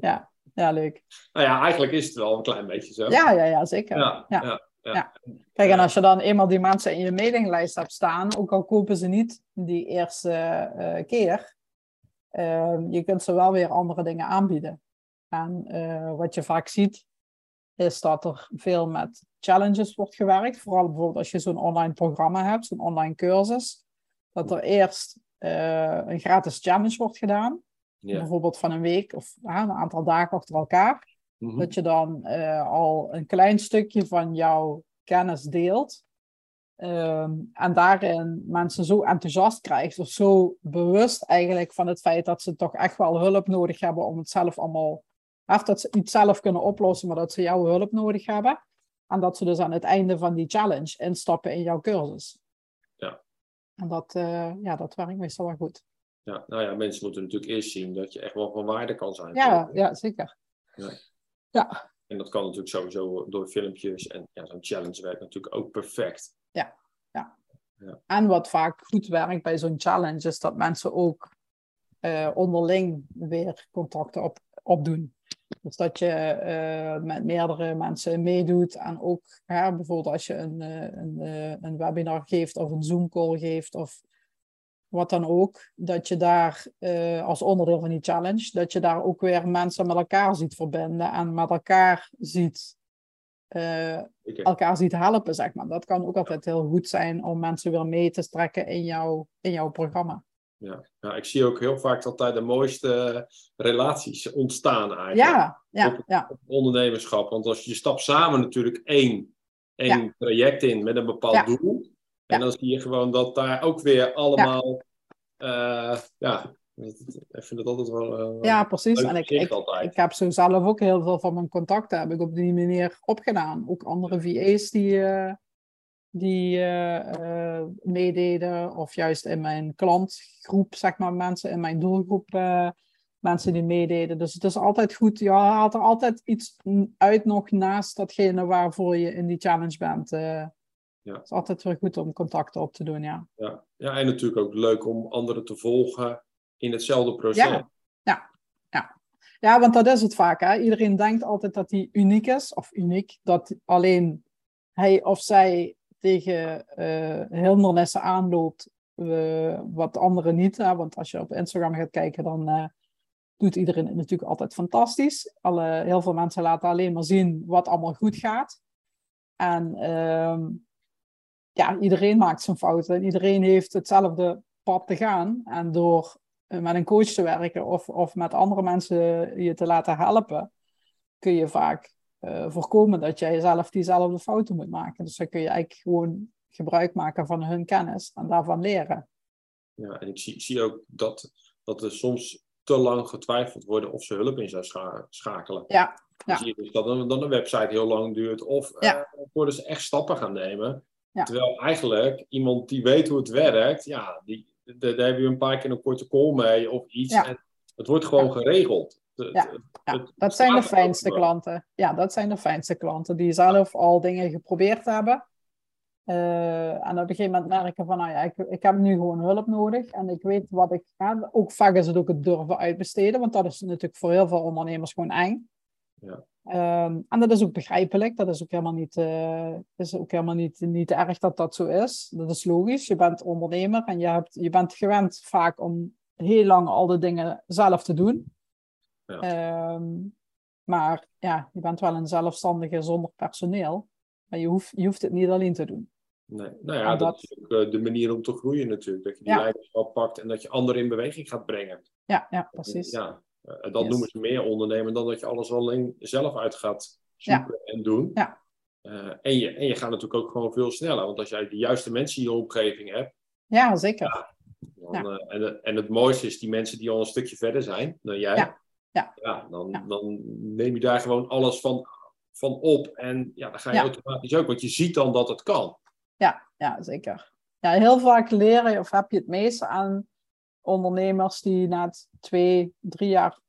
Ja. Ja. Leuk. Nou ja, eigenlijk is het wel een klein beetje zo. Ja, ja, ja zeker. Ja, ja. Ja. Kijk, en als je dan eenmaal die mensen in je mailinglijst hebt staan, ook al kopen ze niet die eerste uh, keer, uh, je kunt ze wel weer andere dingen aanbieden. En uh, wat je vaak ziet, is dat er veel met challenges wordt gewerkt. Vooral bijvoorbeeld als je zo'n online programma hebt, zo'n online cursus. Dat er eerst uh, een gratis challenge wordt gedaan. Ja. Bijvoorbeeld van een week of een aantal dagen achter elkaar. Mhm. Dat je dan uh, al een klein stukje van jouw kennis deelt. Um, en daarin mensen zo enthousiast krijgt, of zo bewust eigenlijk van het feit dat ze toch echt wel hulp nodig hebben om het zelf allemaal, of dat ze iets zelf kunnen oplossen, maar dat ze jouw hulp nodig hebben. En dat ze dus aan het einde van die challenge instappen in jouw cursus. Ja. En dat, uh, ja, dat werkt meestal wel goed. Ja, nou ja, mensen moeten natuurlijk eerst zien dat je echt wel van waarde kan zijn. Ja, ja zeker. Ja. ja. En dat kan natuurlijk sowieso door filmpjes. En ja, zo'n challenge werkt natuurlijk ook perfect. Ja, ja. ja. En wat vaak goed werkt bij zo'n challenge is dat mensen ook uh, onderling weer contacten op, opdoen. Dus dat je uh, met meerdere mensen meedoet en ook ja, bijvoorbeeld als je een, een, een webinar geeft of een Zoom call geeft of wat dan ook, dat je daar uh, als onderdeel van die challenge, dat je daar ook weer mensen met elkaar ziet verbinden en met elkaar ziet, uh, elkaar ziet helpen, zeg maar. Dat kan ook altijd heel goed zijn om mensen weer mee te strekken in, jouw in jouw programma. Ja. ja, ik zie ook heel vaak altijd de mooiste relaties ontstaan eigenlijk. Ja, ja, op, ja. Op ondernemerschap. Want als je stapt samen natuurlijk één, één ja. traject in met een bepaald ja. doel. En dan zie je gewoon dat daar ook weer allemaal. Ja, uh, ja ik vind het altijd wel. Uh, ja, precies. En ik, ik, ik, heb zo zelf ook heel veel van mijn contacten heb ik op die manier opgedaan. Ook andere VA's die, uh, die meededen, of juist in mijn klantgroep, zeg maar, mensen in mijn doelgroep. Mensen die meededen. Dus het is altijd goed. Ja, haalt er altijd iets uit nog naast datgene waarvoor je in die challenge bent. Ja. Het is altijd weer goed om contacten op te doen, ja. ja. Ja, en natuurlijk ook leuk om anderen te volgen in hetzelfde proces. Ja, ja. ja. ja want dat is het vaak. Hè? Iedereen denkt altijd dat hij uniek is, of uniek, dat alleen hij of zij tegen uh, hindernissen aanloopt, uh, wat anderen niet. Hè? Want als je op Instagram gaat kijken, dan uh, doet iedereen het natuurlijk altijd fantastisch. Alle, heel veel mensen laten alleen maar zien wat allemaal goed gaat. En ehm, ja, iedereen maakt zijn fouten en iedereen heeft hetzelfde pad te gaan. En door eh, met een coach te werken of, of met andere mensen je te laten helpen, kun je vaak uh, voorkomen dat jij zelf diezelfde fouten moet maken. Dus dan kun je eigenlijk gewoon gebruik maken van hun kennis en daarvan leren. Ja, en ik zie, zie ook dat, dat er soms te lang getwijfeld wordt of ze hulp in zou scha schakelen. Ja. ja. zie je dus dat dan, dan een website heel lang duurt of ja. uh, worden ze echt stappen gaan nemen. Ja. Terwijl eigenlijk iemand die weet hoe het werkt, ja, die, daar heb je een paar keer een korte call mee of iets. Ja. En het wordt gewoon geregeld. ja, het, dat zijn de fijnste klanten. Ja, dat zijn de fijnste klanten die zelf al dingen geprobeerd hebben. Uh, en op een gegeven moment merken van, nou ja, ik, ik heb nu gewoon hulp nodig. En ik weet wat ik ga. Ook vaak is het ook het durven uitbesteden, want dat is natuurlijk voor heel veel ondernemers gewoon eng. Ja. Um, en dat is ook begrijpelijk. Dat is ook helemaal, niet, uh, is ook helemaal niet, niet erg dat dat zo is. Dat is logisch. Je bent ondernemer en je, hebt, je bent gewend vaak om heel lang al de dingen zelf te doen. Ja. Um, maar ja, je bent wel een zelfstandige zonder personeel. Maar je hoeft, je hoeft het niet alleen te doen. Nee, nou ja, dat, dat, is ook uh, de manier om te groeien natuurlijk. Dat je die ja. leiderschap pakt en dat je anderen in beweging gaat brengen. Ja, ja precies. Ja, uh, dat yes. noemen ze meer ondernemen dan dat je alles alleen zelf uit gaat zoeken ja. en doen. Ja. Uh, en, je, en je gaat natuurlijk ook gewoon veel sneller. Want als jij de juiste mensen in je omgeving hebt. Ja, zeker. Ja, dan, uh, en, en het mooiste is die mensen die al een stukje verder zijn dan jij. Ja. Ja. ja, dan, dan neem je daar gewoon alles van, van op. En ja, dan ga je automatisch ook. Want je ziet dan dat het kan. Ja, ja zeker. Ja, heel vaak leren of heb je het meeste aan ondernemers die na twee, drie jaar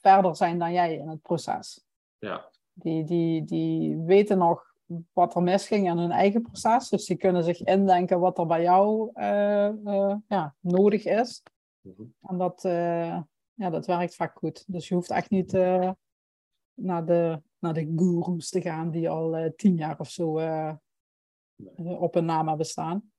verder zijn dan jij in het proces. Ja. Die, die, die weten nog wat er misging in hun eigen proces. Dus die kunnen zich indenken wat er bij jou uh, uh, ja, nodig is. Mm -hmm. En dat, uh, ja, dat werkt vaak goed. Dus je hoeft echt niet naar, de, naar de gurus te gaan die al tien jaar of zo nee. op een naam hebben staan.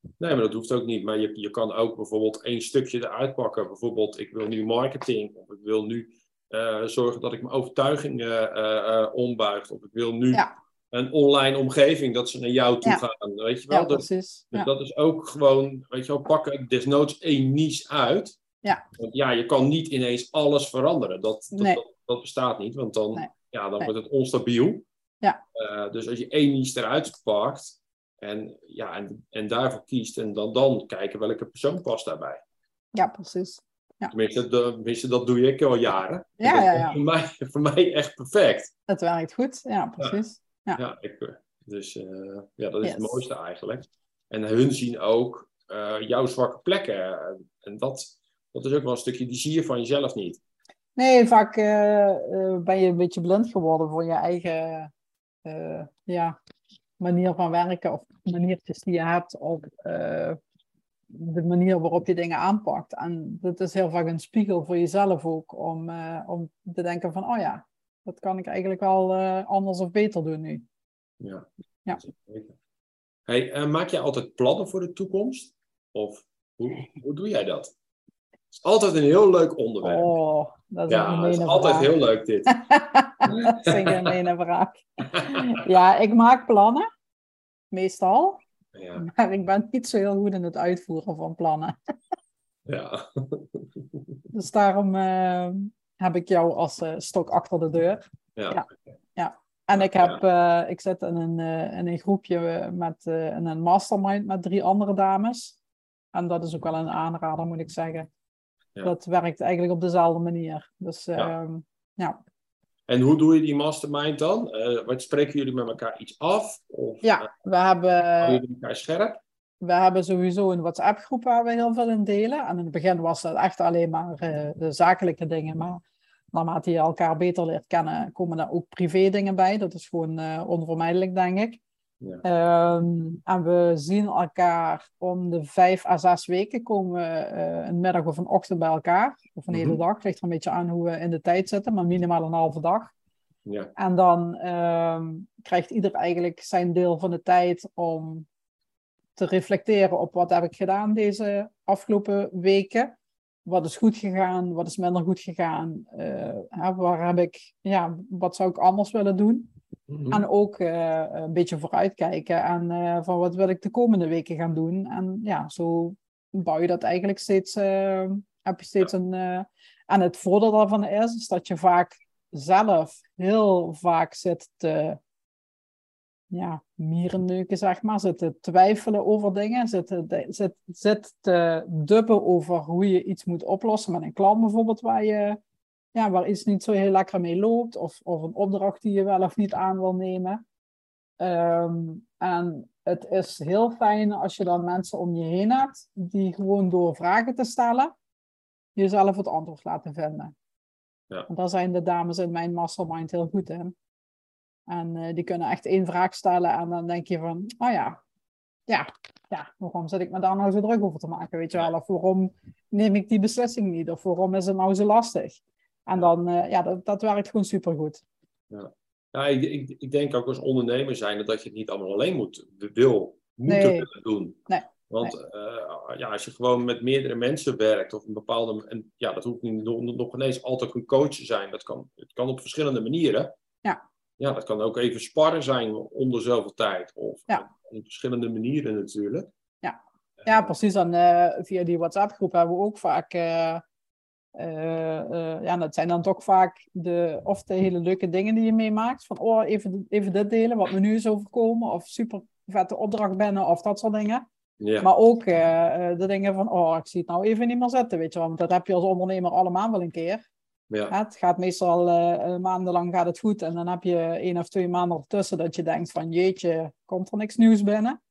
Nee, maar dat hoeft ook niet. Maar je, je kan ook bijvoorbeeld één stukje eruit pakken. Bijvoorbeeld, ik wil nu marketing. Of ik wil nu uh, zorgen dat ik mijn overtuigingen uh, ombuig. Of ik wil nu ja. een online omgeving dat ze naar jou toe ja. gaan. Weet je wel? Ja, dat, precies. Dus dat is ook gewoon, weet je wel, pakken desnoods één niche uit. Ja. Want ja, je kan niet ineens alles veranderen. Dat, dat, nee. dat, dat bestaat niet, want dan, Nee. ja, dan Nee. wordt het onstabiel. Ja. Eh, dus als je één niche eruit pakt en, ja, en, en daarvoor kiest, en dan, dan kijken welke persoon past daarbij. Ja, precies. Tenminste, de- tenminste, dat doe ik al jaren. En Ja, dat ja, ja. Voor mij, voor mij echt perfect. Het werkt goed. Ja, precies. Ja. Ja, ik, eh, dus eh, ja, dat is het mooiste eigenlijk. En hun zien ook eh, jouw zwakke plekken. En dat, dat is ook wel een stukje, die zie je van jezelf niet. Nee, vaak ben je een beetje blind geworden voor je eigen ja, manier van werken of maniertjes die je hebt of eh, de manier waarop je dingen aanpakt. En dat is heel vaak een spiegel voor jezelf ook om, eh, om te denken van, oh ja, dat kan ik eigenlijk wel eh, anders of beter doen nu. Ja. Ja. zeker. Hey, maak jij altijd plannen voor de toekomst? Of hoe, hoe doe jij dat? Het is altijd een heel leuk onderwerp. Oh, dat is een ja, het is gemene altijd vraag. heel leuk dit. dat is een gemene vraag. Ja, ik maak plannen, meestal. ja, Maar ik ben niet zo heel goed in het uitvoeren van plannen. ja. Dus daarom eh, heb ik jou als eh, stok achter de deur. ja. Ja. En ik, heb, eh, ik zit in een, in een groepje met in een mastermind met drie andere dames. En dat is ook wel een aanrader, moet ik zeggen. Ja. Dat werkt eigenlijk op dezelfde manier. Dus Ja. ehm, ja. En hoe doe je die mastermind dan? Eh, wat spreken jullie met elkaar iets af? Of ja, eh, we hebben, jullie elkaar scherp? we hebben sowieso een WhatsApp-groep waar we heel veel in delen. En in het begin was dat echt alleen maar eh, de zakelijke dingen. Maar naarmate je elkaar beter leert kennen, komen daar ook privé dingen bij. Dat is gewoon onvermijdelijk, denk ik. Ja. Ehm, en we zien elkaar om de vijf à zes weken komen we eh, een middag of een ochtend bij elkaar. Of een hele Mhm. dag. Ligt er een beetje aan hoe we in de tijd zitten, maar minimaal een halve dag. Ja. En dan ehm, krijgt ieder eigenlijk zijn deel van de tijd om te reflecteren op wat heb ik gedaan deze afgelopen weken. Wat is goed gegaan, wat is minder goed gegaan. eh, waar heb ik, ja, wat zou ik anders willen doen? Mhm. En ook eh, een beetje vooruitkijken en eh, van wat wil ik de komende weken gaan doen. En ja, zo bouw je dat eigenlijk steeds, eh, heb je steeds een... en het voordeel daarvan is, is dat je vaak zelf heel vaak zit te ja, mierenneuken, zeg maar. Zit te twijfelen over dingen. Zit te, zit, zit te dubben over hoe je iets moet oplossen met een klant bijvoorbeeld, waar, je, ja, waar iets niet zo heel lekker mee loopt. Of, of een opdracht die je wel of niet aan wil nemen. Ehm, en het is heel fijn als je dan mensen om je heen hebt, die gewoon door vragen te stellen, jezelf het antwoord laten vinden. Ja. En daar zijn de dames in mijn mastermind heel goed in. En eh, die kunnen echt één vraag stellen en dan denk je van, oh ja, ja, ja, waarom zit ik me daar nou zo druk over te maken, weet je wel? Of waarom neem ik die beslissing niet? Of waarom is het nou zo lastig? En dan, eh, ja, dat, dat werkt gewoon supergoed. Ja, ik, ik, ik denk ook als ondernemer zijn dat je het niet allemaal alleen moet, wil, moeten Nee. willen doen. Nee. Want eh, ja, als je gewoon met meerdere mensen werkt of een bepaalde. En ja, dat hoeft niet, nog, nog ineens altijd een coach te zijn. Dat kan, het kan op verschillende manieren. Ja. Ja, dat kan ook even sparren zijn onder zoveel tijd. Of Ja. op verschillende manieren natuurlijk. Ja. Eh, Ja, precies. En eh, via die WhatsApp-groep hebben we ook vaak. Ja, dat zijn dan toch vaak de, of de hele leuke dingen die je meemaakt. Van, oh, even, even dit delen, wat me nu is overkomen. Of super vette opdracht binnen, of dat soort dingen. Ja, Maar ook eh, eh, de dingen van, oh, ik zie het nou even niet meer zitten, weet je wel. Want dat heb je als ondernemer allemaal wel een keer. ja, Het gaat meestal eh, eh, maandenlang gaat het goed. En dan heb je één of twee maanden ertussen dat je denkt van, jeetje, komt er niks nieuws binnen?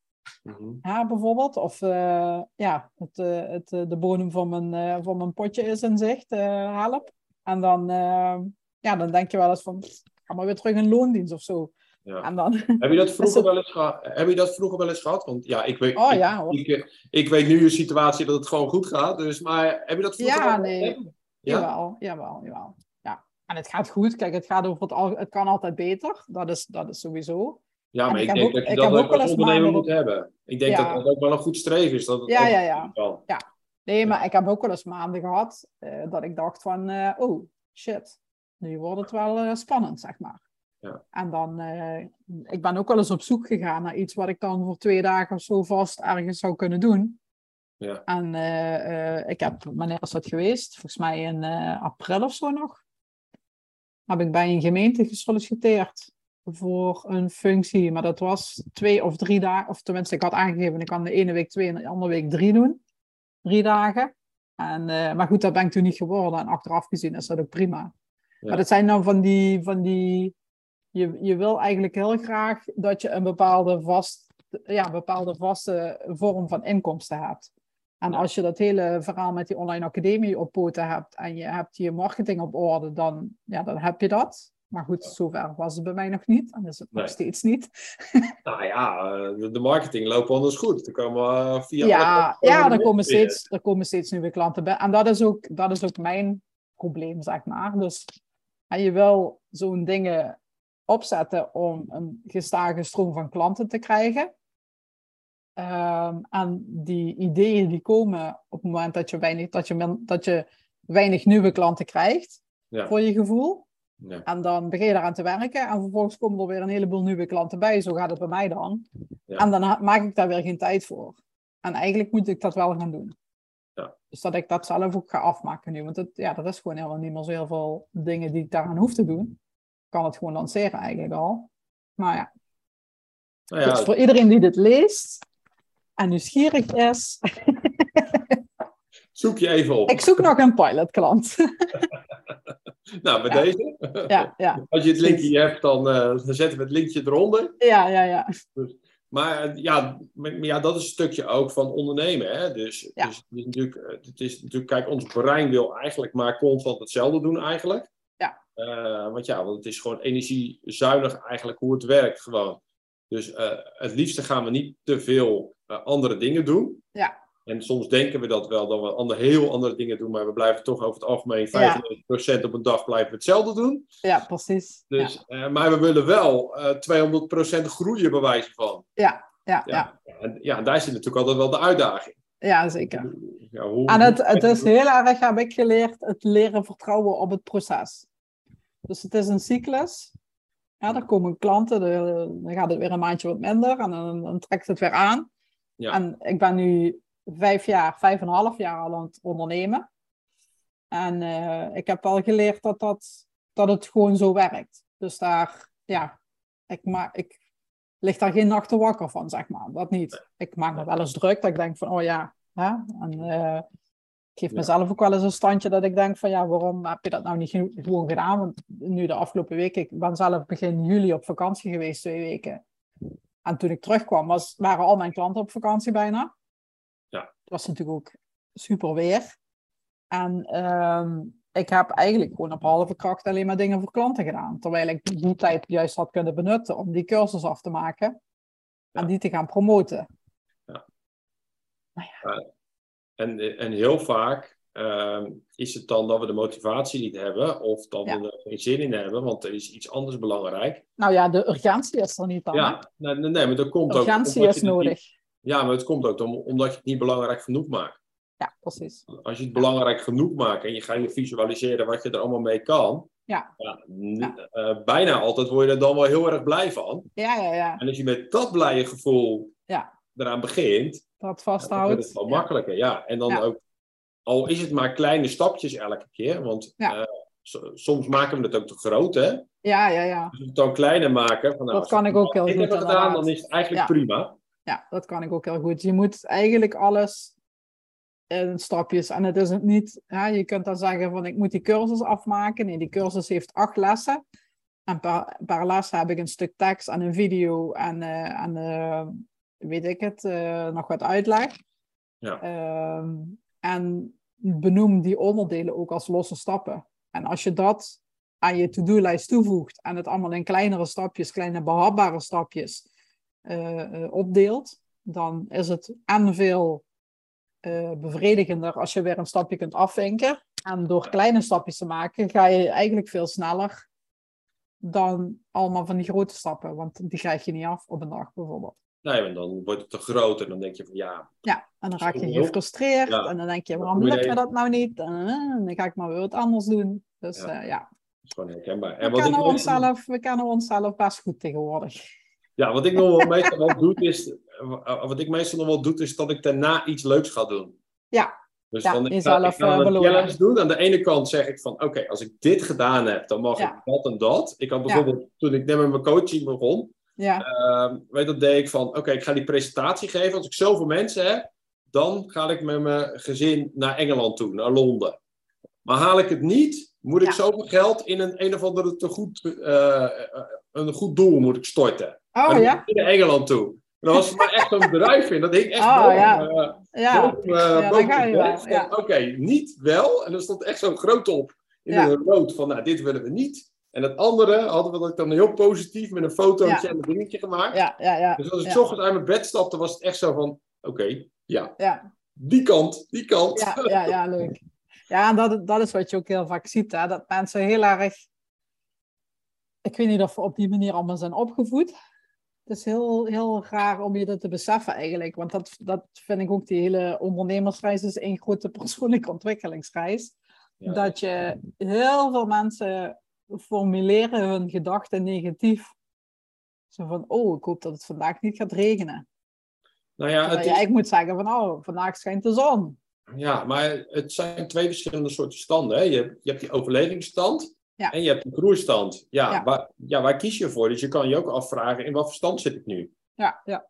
Mhm. Ja, bijvoorbeeld. Of eh, ja, het, eh, het, eh, de bodem van mijn, van mijn potje is in zicht, help. En dan, ja, dan denk je wel eens van, pff, ga maar weer terug in loondienst of zo. ja. En dan, Heb, je dat vroeger wel eens heb je dat vroeger wel eens gehad? Want ja, ik weet, oh ik, ja ik, eh, ik weet nu een situatie dat het gewoon goed gaat. Dus, maar heb je dat vroeger Ja, nee. Ja? Jawel, jawel, jawel. Ja. En het gaat goed. Kijk, het gaat over het, al, het kan altijd beter. Dat is, dat is sowieso. Ja, maar ik denk ook- dat je dat ook als ondernemer moet hebben. Ik denk Ja. dat dat ook wel een goed streven is. Dat Ja, ja, ja. kan. Nee, maar ik heb ook wel eens maanden gehad eh, dat ik dacht van, eh, oh, shit. Nu wordt het wel eh, spannend, zeg maar. Ja. En dan, ik ben ook wel eens op zoek gegaan naar iets wat ik dan voor twee dagen of zo vast ergens zou kunnen doen. Ja. En ik heb, wanneer is dat geweest? Volgens mij in april of zo nog. heb ik bij een gemeente gesolliciteerd voor een functie. Maar dat was twee of drie dagen, of tenminste, ik had aangegeven, ik kan de ene week twee en de andere week drie doen. Drie dagen. En, eh, maar goed, dat ben ik toen niet geworden. En achteraf gezien is dat ook prima. Maar dat zijn dan van die, van die je, je wil eigenlijk heel graag dat je een bepaalde, vast, ja, bepaalde vaste vorm van inkomsten hebt. En als je dat hele verhaal met die online academie op poten hebt en je hebt je marketing op orde, dan, ja, dan heb je dat. Maar goed, zover was het bij mij nog niet. En is het nog steeds niet. nou ja, eh, de marketing loopt anders goed. Er komen uh, via. Ja, ja er, komen steeds, er komen steeds nieuwe klanten bij. En dat is ook, dat is ook mijn probleem, zeg maar. Dus en je wil zo'n dingen opzetten om een gestage stroom van klanten te krijgen. Um, en die ideeën die komen op het moment dat je weinig, dat je, dat je weinig nieuwe klanten krijgt, voor je gevoel. Ja. En dan begin je daaraan te werken en vervolgens komen er weer een heleboel nieuwe klanten bij. Zo gaat het bij mij dan. Ja. En dan maak ik daar weer geen tijd voor. En eigenlijk moet ik dat wel gaan doen. Ja. Dus dat ik dat zelf ook ga afmaken nu. Want het, ja, dat is gewoon helemaal niet meer zo heel veel dingen die ik daaraan hoef te doen. Ik kan het gewoon lanceren eigenlijk al. Maar ja. Nou ja. Dus voor iedereen die dit leest en nieuwsgierig is. zoek je even op. Ik zoek nog een pilotklant. nou, bij deze. Ja, ja. Als je het linkje hebt, dan, uh, dan zetten we het linkje eronder. Ja, ja, ja. Dus, maar ja, ja, dat is een stukje ook van ondernemen. Hè? Dus, ja. dus het, is natuurlijk, eh, het is natuurlijk, kijk, ons brein wil eigenlijk maar constant hetzelfde doen eigenlijk. Ja. Uh, want ja, want het is gewoon energiezuinig eigenlijk hoe het werkt gewoon. Dus uh, het liefste gaan we niet te veel andere dingen doen. Ja. En soms denken we dat wel, dat we andere, heel andere dingen doen, maar we blijven toch over het algemeen 95% op een dag blijven we hetzelfde doen. Ja, precies. Dus, uh, maar we willen wel uh, 200% groeien bij wijze van. Ja, ja, ja. Ja, en, ja, daar zit natuurlijk altijd wel de uitdaging. Ja, zeker. Ja, hoe, en het, het is heel erg, heb ik geleerd, het leren vertrouwen op het proces. Dus het is een cyclus. Ja, er komen klanten, dan gaat het weer een maandje wat minder en dan, dan trekt het weer aan. Ja. En ik ben nu vijf jaar, vijf en een half jaar al aan het ondernemen. En uh, ik heb al geleerd dat, dat, dat het gewoon zo werkt. Dus daar, ja, ik, ma ik lig daar geen nachten wakker van, zeg maar. Dat niet. Ik maak me wel eens druk dat ik denk van, oh ja, hè? En uh, ik geef mezelf ook wel eens een standje dat ik denk van, ja, waarom heb je dat nou niet gewoon gedaan? Want nu de afgelopen weken, ik ben zelf begin juli op vakantie geweest, twee weken. En toen ik terugkwam, was, waren al mijn klanten op vakantie bijna. Ja. Het was natuurlijk ook super weer. En um, ik heb eigenlijk gewoon op halve kracht alleen maar dingen voor klanten gedaan. Terwijl ik die tijd juist had kunnen benutten om die cursus af te maken. Ja. En die te gaan promoten. Ja. Nou ja. En, en heel vaak uh, is het dan dat we de motivatie niet hebben. Of dat we er geen zin in hebben. Want er is iets anders belangrijk. Nou ja, de urgentie is er niet dan. Ja, nee, nee, maar dat komt urgentie ook... Urgentie is nodig. Ja, maar het komt ook omdat je het niet belangrijk genoeg maakt. Ja, precies. Als je het belangrijk genoeg maakt en je gaat je visualiseren wat je er allemaal mee kan. Ja. ja, uh, bijna altijd word je er dan wel heel erg blij van. Ja, ja, ja. En als je met dat blije gevoel ja. eraan begint. Dat vasthoudt. Dan wordt het wel makkelijker, ja. En dan ook, al is het maar kleine stapjes elke keer. Want uh, soms maken we het ook te groot, hè? Ja, ja, ja. Als we het dan kleiner maken. Van, nou, dat kan ik ook heel goed. Ik heb het gedaan, dan is het eigenlijk prima. Ja, dat kan ik ook heel goed. Je moet eigenlijk alles in stapjes. En het is het niet, ja, je kunt dan zeggen van ik moet die cursus afmaken. Nee, die cursus heeft acht lessen. En per, per les heb ik een stuk tekst en een video en, uh, en uh, weet ik het, uh, nog wat uitleg. Ja. Ehm, en benoem die onderdelen ook als losse stappen. En als je dat aan je to-do-lijst toevoegt en het allemaal in kleinere stapjes, kleine behapbare stapjes, uh, opdeelt, dan is het en veel uh, bevredigender als je weer een stapje kunt afvinken. En door kleine stapjes te maken, ga je eigenlijk veel sneller dan allemaal van die grote stappen. Want die krijg je niet af op een dag bijvoorbeeld. Nee, want dan wordt het te groot en dan denk je van ja. Ja, en dan raak je gefrustreerd ja. en dan denk je, waarom lukt me dat nou niet? En dan ga ik maar weer wat anders doen. Dus ja. Uh, ja. Dat is gewoon herkenbaar. En we, kennen onszelf, we kennen onszelf best goed tegenwoordig. Ja, wat ik nog wel meestal wel doe, is, wat ik meestal nog wel doe, is dat ik daarna iets leuks ga doen. Ja. Dus Ja, dan ik ga, ik ga eh, een challenge doen. Aan de ene kant zeg ik van, oké, als ik dit gedaan heb, dan mag Ja. ik dat en dat. Ik had Ja. bijvoorbeeld, toen ik net met mijn coaching begon, Ja, Ehm, weet dat deed ik van, oké, ik ga die presentatie geven. Als ik zoveel mensen heb, dan ga ik met mijn gezin naar Engeland toe, naar Londen. Maar haal ik het niet, moet ik zoveel geld in een, een of andere te goed, eh, eh, een goed doel moet ik storten. Oh ja, naar Engeland toe. En dat was mij echt zo'n bedrijf in. Dat hing echt Oh, boven, ja. eh, ja. boven, eh, Ja, dan boven ga het je bed. wel, Van, ja. Oké, niet wel. En er stond echt zo groot op in Ja. een rood van, nou, dit willen we niet. En het andere hadden we dat dan heel positief met een fotootje en een dingetje gemaakt. Ja, ja, ja. Dus als ik. 's ochtends uit mijn bed stapte, was het echt zo van: oké, ja, Ja, die kant, die kant. ja, ja, ja, leuk. Ja, en dat, dat is wat je ook heel vaak ziet, hè? dat mensen heel erg... Ik weet niet of we op die manier allemaal zijn opgevoed. Het is heel, heel raar om je dat te beseffen eigenlijk. Want dat, dat vind ik ook, die hele ondernemersreis is één grote persoonlijke ontwikkelingsreis. Ja. Dat je heel veel mensen formuleren hun gedachten negatief. Zo van, oh, ik hoop dat het vandaag niet gaat regenen. Nou ja, het is, eigenlijk moet zeggen van, oh, vandaag schijnt de zon. ja, maar het zijn twee verschillende soorten standen. Hè. Je, je hebt die overlevingsstand Ja. en je hebt die groeistand. Ja, Ja. Waar, ja, waar kies je voor? Dus je kan je ook afvragen: in wat voor stand zit ik nu? Ja, ja,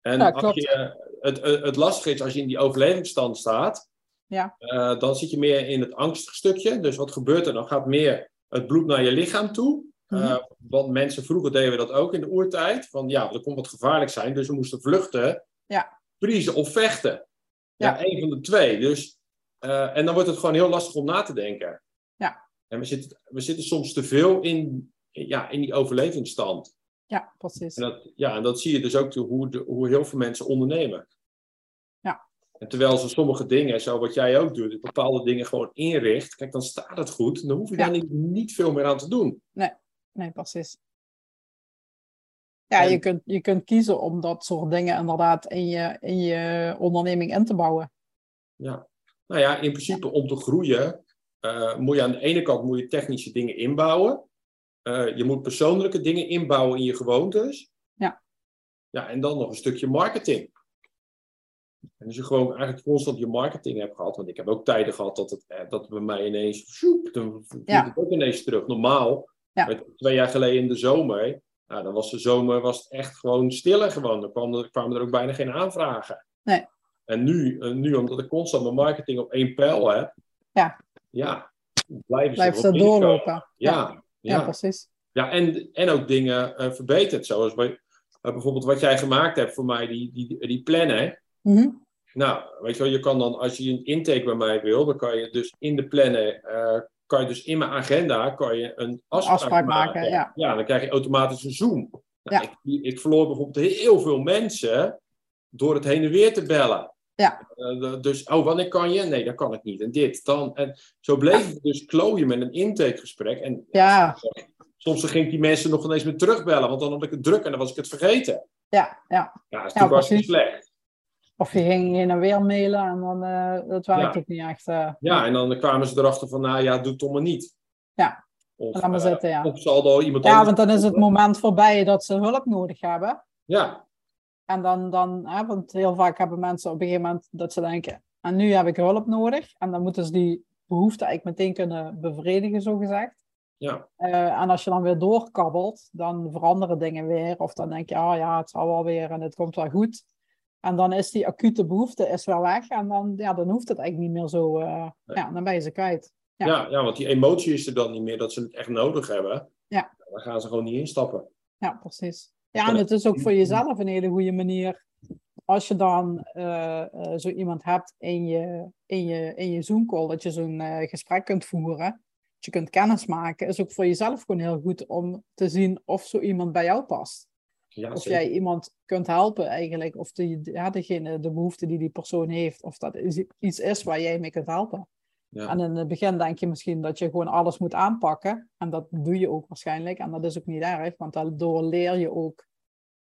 En Ja, als klopt. je, het, het, het lastige is als je in die overlevingsstand staat, Ja. eh, dan zit je meer in het angstig stukje. Dus wat gebeurt er? Dan gaat meer het bloed naar je lichaam toe. Eh, Mhm. want mensen vroeger deden we dat ook in de oertijd. Van ja, er kon wat gevaarlijk zijn, dus we moesten vluchten, Ja. vriezen of vechten. Ja, Ja. één van de twee. Dus, eh, en dan wordt het gewoon heel lastig om na te denken. Ja. En we zitten, we zitten soms te veel in, ja, in die overlevingsstand. ja, precies. En dat, ja, en dat zie je dus ook hoe, de, hoe heel veel mensen ondernemen. Ja. En terwijl ze sommige dingen, zo wat jij ook doet, bepaalde dingen gewoon inricht, kijk, dan staat het goed. Dan hoef je Ja. daar niet, niet veel meer aan te doen. Nee, precies. Ja, En- je kunt, je kunt kiezen om dat soort dingen inderdaad in je, in je onderneming in te bouwen. Ja. Nou ja, in principe om te groeien, eh, moet je aan de ene kant moet je technische dingen inbouwen. Eh, je moet persoonlijke dingen inbouwen in je gewoontes. Ja. Ja, en dan nog een stukje marketing. En dus je gewoon eigenlijk constant je marketing hebt gehad. Want ik heb ook tijden gehad dat het, eh, dat het bij mij ineens, sjoep, dan Ja. het ook ineens terug. Normaal, Ja. twee jaar geleden in de zomer, nou, dan was de zomer was het echt gewoon stiller gewoon. Dan kwamen er, kwamen er ook bijna geen aanvragen. Nee. En nu, nu, omdat ik constant mijn marketing op één pijl heb, Ja. Ja blijven erop ze doorlopen. Ja, Ja, ja. precies. Ja, en, en ook dingen eh, verbeterd. Zoals bij, eh, bijvoorbeeld wat jij gemaakt hebt voor mij, die, die, die plannen. Mhm. Nou, weet je wel, je kan dan, als je een intake bij mij wil, dan kan je dus in de plannen, eh, kan je dus in mijn agenda, kan je een afspraak, Afspraak maken, ja. dan krijg je automatisch een Zoom. Nou, Ja. ik, ik verloor bijvoorbeeld heel veel mensen door het heen en weer te bellen. Ja. Eh, dus, oh, wanneer kan je? Nee, dat kan ik niet. En dit, dan. En zo bleef we dus klooien met een intakegesprek. En Ja, soms ging ik die mensen nog ineens meer terugbellen, want dan had ik het druk en dan was ik het vergeten. ja, ja. Ja, natuurlijk hartstikke precies. slecht. Of je ging heen en weer mailen en dan eh, dat werkt Ja. ook niet echt. eh. Ja, en dan kwamen ze erachter van, nou ja, doe het toch maar niet. Ja, Of, laat maar zitten, ja. of zal er iemand Ja, anders... want dan is het moment voorbij dat ze hulp nodig hebben. Ja, En dan, dan hè, want heel vaak hebben mensen op een gegeven moment dat ze denken, en nu heb ik hulp nodig. En dan moeten ze die behoefte eigenlijk meteen kunnen bevredigen, zo gezegd. ja, Eh, en als je dan weer doorkabbelt, dan veranderen dingen weer. Of dan denk je, ah ja, het zal wel weer en het komt wel goed. En dan is die acute behoefte is wel weg. En dan, ja, dan hoeft het eigenlijk niet meer zo. Nee. Ja, dan ben je ze kwijt. ja. Ja. Ja, want die emotie is er dan niet meer dat ze het echt nodig hebben. Ja. Dan gaan ze gewoon niet instappen. Ja, precies. Ja, en het is ook voor jezelf een hele goede manier. Als je dan eh, eh, zo iemand hebt in je, in je, in je Zoom-call, dat je zo'n eh, gesprek kunt voeren, dat je kunt kennismaken, is ook voor jezelf gewoon heel goed om te zien of zo iemand bij jou past. Ja, Of jij iemand kunt helpen eigenlijk, of die, ja, degene, de behoefte die die persoon heeft, of dat is, iets is waar jij mee kunt helpen. Ja. En in het begin denk je misschien dat je gewoon alles moet aanpakken. En dat doe je ook waarschijnlijk. En dat is ook niet erg, want daardoor leer je ook,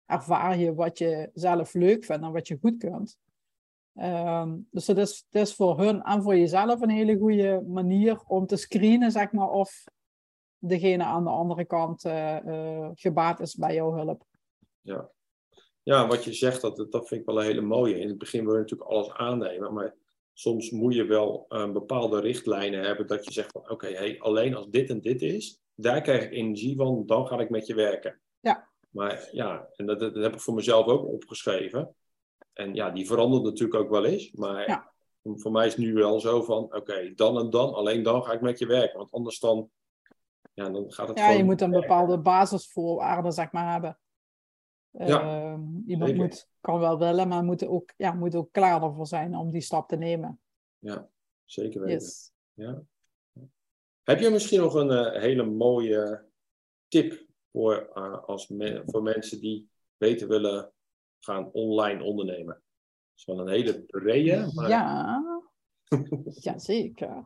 ervaar je wat je zelf leuk vindt en wat je goed kunt. Ehm, dus het is, het is voor hun en voor jezelf een hele goede manier om te screenen, zeg maar, of degene aan de andere kant eh, gebaat is bij jouw hulp. Ja. ja, wat je zegt, dat, dat vind ik wel een hele mooie. In het begin wil je natuurlijk alles aannemen, maar soms moet je wel een bepaalde richtlijnen hebben dat je zegt van oké, hey, alleen als dit en dit is, daar krijg ik energie van, dan ga ik met je werken. Ja. Maar ja, en dat, dat heb ik voor mezelf ook opgeschreven. En ja, die verandert natuurlijk ook wel eens. Maar Ja. voor mij is het nu wel zo van oké, dan en dan, alleen dan ga ik met je werken. Want anders dan, ja, dan gaat het Ja, je moet een bepaalde basisvoorwaarden, zeg maar, hebben. Ja, Ehm, iemand zeker. moet, kan wel willen, maar moet ook, ja, moet ook klaar ervoor zijn om die stap te nemen. Ja, zeker weten. Yes. Ja. Heb je misschien nog een eh, hele mooie tip voor, eh, als me- voor mensen die beter willen gaan online ondernemen? Dat is wel een hele brede, maar Ja, jazeker.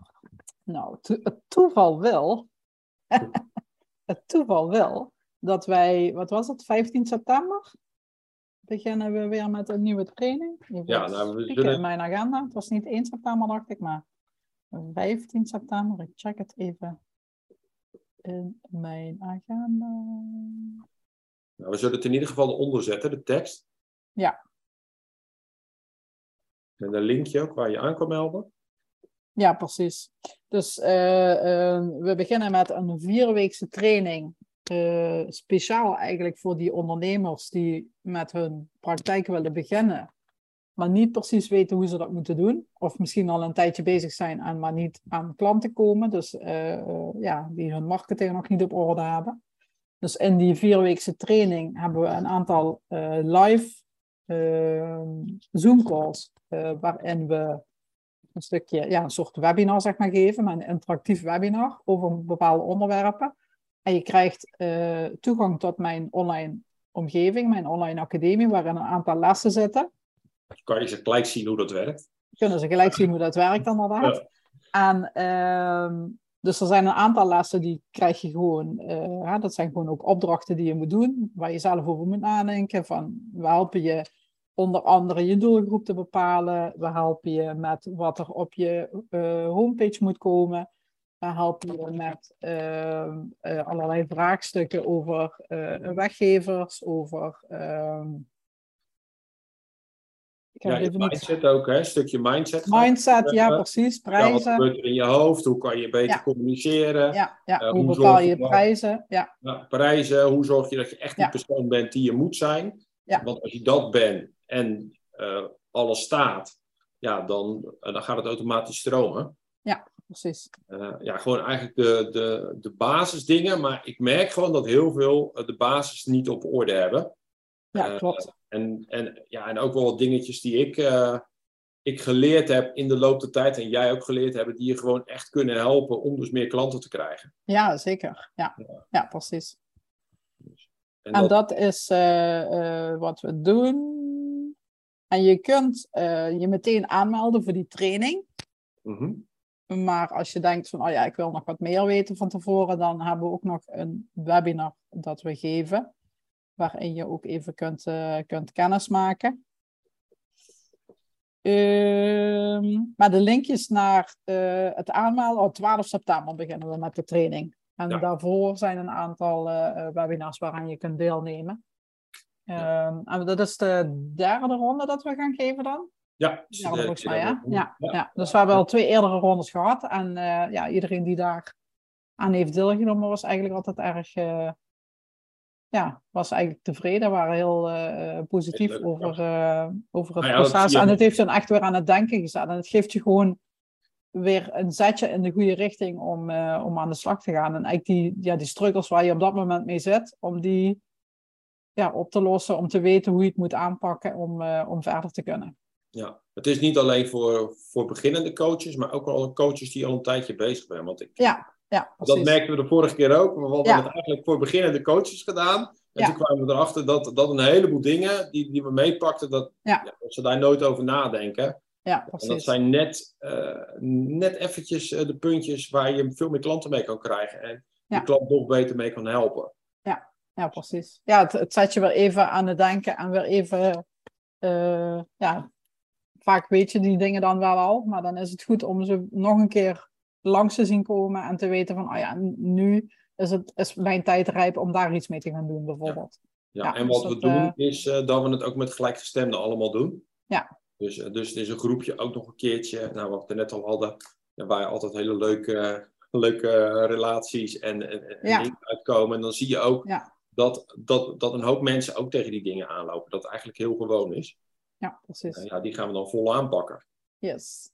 Nou, to- het toeval wil, het toeval wil dat wij, wat was het, 15 september? Beginnen we weer met een nieuwe training. Even Ja, nou, we zullen- in mijn agenda. Het was niet 1 september, dacht ik, maar 15 september. Ik check het even in mijn agenda. nou, we zullen het in ieder geval eronder zetten, de tekst. Ja. Met een linkje ook waar je aan kan melden. Ja, precies. Dus eh, eh, we beginnen met een vierweekse training. Eh, speciaal eigenlijk voor die ondernemers die met hun praktijk willen beginnen. Maar niet precies weten hoe ze dat moeten doen. Of misschien al een tijdje bezig zijn en maar niet aan klanten komen. Dus eh, eh, ja, die hun marketing nog niet op orde hebben. Dus in die vierweekse training hebben we een aantal live Zoom calls. eh, waarin we een stukje, ja, een soort webinar zeg maar geven, maar een interactief webinar over bepaalde onderwerpen. En je krijgt eh, toegang tot mijn online omgeving, mijn online academie, waarin een aantal lessen zitten. Kan je ze gelijk zien hoe dat werkt. Kunnen ze gelijk zien hoe dat werkt inderdaad. Ja. En ehm, dus er zijn een aantal lessen die krijg je gewoon, hè, dat zijn gewoon ook opdrachten die je moet doen, waar je zelf over moet nadenken. Van, we helpen je onder andere je doelgroep te bepalen. We helpen je met wat er op je eh, homepage moet komen. We helpen je met ehm, eh, allerlei vraagstukken over eh, weggevers, over... ehm, ik Ja, niet mindset ook, hè? Een stukje mindset. Mindset, ja, precies. Ja, wat Prijzen. gebeurt er in je hoofd? Hoe kan je beter Ja. communiceren? Ja, ja. Eh, hoe bepaal je prijzen? Ja, Ja, prijzen, hoe zorg je dat je echt die Ja. persoon bent die je moet zijn? Ja. Want als je dat bent en alles staat, ja, dan, dan gaat het automatisch stromen. Precies. Eh, ja, gewoon eigenlijk de, de, de basisdingen, maar ik merk gewoon dat heel veel eh, de basis niet op orde hebben. Ja, Eh, klopt. En, en, ja, en ook wel wat dingetjes die ik, ik geleerd heb in de loop der tijd en jij ook geleerd hebben, die je gewoon echt kunnen helpen om dus meer klanten te krijgen. Ja, zeker. Ja, ja precies. En En dat, dat is wat we doen. En je kunt je meteen aanmelden voor die training. Mhm. Maar als je denkt van, oh ja, ik wil nog wat meer weten van tevoren, dan hebben we ook nog een webinar dat we geven. Waarin je ook even kunt, eh, kunt kennismaken. Ehm, maar de linkjes naar eh, het aanmelden, op 12 september beginnen we met de training. En Ja. daarvoor zijn een aantal eh, webinars waaraan je kunt deelnemen. Ehm, en dat is de derde ronde dat we gaan geven dan. Ja, Ja, de- volgens mij, ja. Ja, ja. Dus we hebben al twee eerdere rondes gehad. En eh, ja, iedereen die daar aan heeft deelgenomen was eigenlijk altijd erg... eh, ja, was eigenlijk tevreden. Waren heel eh, positief leuk, over, over het Nou proces. En het heeft hen echt weer aan het denken gezet. En het geeft je gewoon weer een zetje in de goede richting om, om aan de slag te gaan. En eigenlijk die, ja, die struggles waar je op dat moment mee zit, om die ja, op te lossen, om te weten hoe je het moet aanpakken om, om verder te kunnen. Ja, het is niet alleen voor, voor beginnende coaches, maar ook al coaches die al een tijdje bezig zijn. Want ik, Ja, ja, dat precies. merkten we de vorige keer ook. We hadden Ja. het eigenlijk voor beginnende coaches gedaan. En Ja. toen kwamen we erachter dat, dat een heleboel dingen die, die we meepakten, dat, Ja. ja, dat ze daar nooit over nadenken. Ja, En dat precies. zijn net, eh, net eventjes eh, de puntjes waar je veel meer klanten mee kan krijgen. En Ja. de klant nog beter mee kan helpen. Ja, precies. Ja, het, het zet je weer even aan het denken en weer even, eh, ja, vaak weet je die dingen dan wel al, maar dan is het goed om ze nog een keer langs te zien komen en te weten van, oh ja, nu is, het, is mijn tijd rijp om daar iets mee te gaan doen, bijvoorbeeld. Ja, Ja, en dus wat we dat, doen eh, is eh, dat we het ook met gelijkgestemden allemaal doen. Ja. Dus, dus het is een groepje ook nog een keertje, nou, wat we net al hadden, waar altijd hele leuke, leuke relaties en, en, en dingen uitkomen. En dan zie je ook dat, dat, dat een hoop mensen ook tegen die dingen aanlopen. Dat het eigenlijk heel gewoon is. Ja, precies. ja, die gaan we dan vol aanpakken. Yes.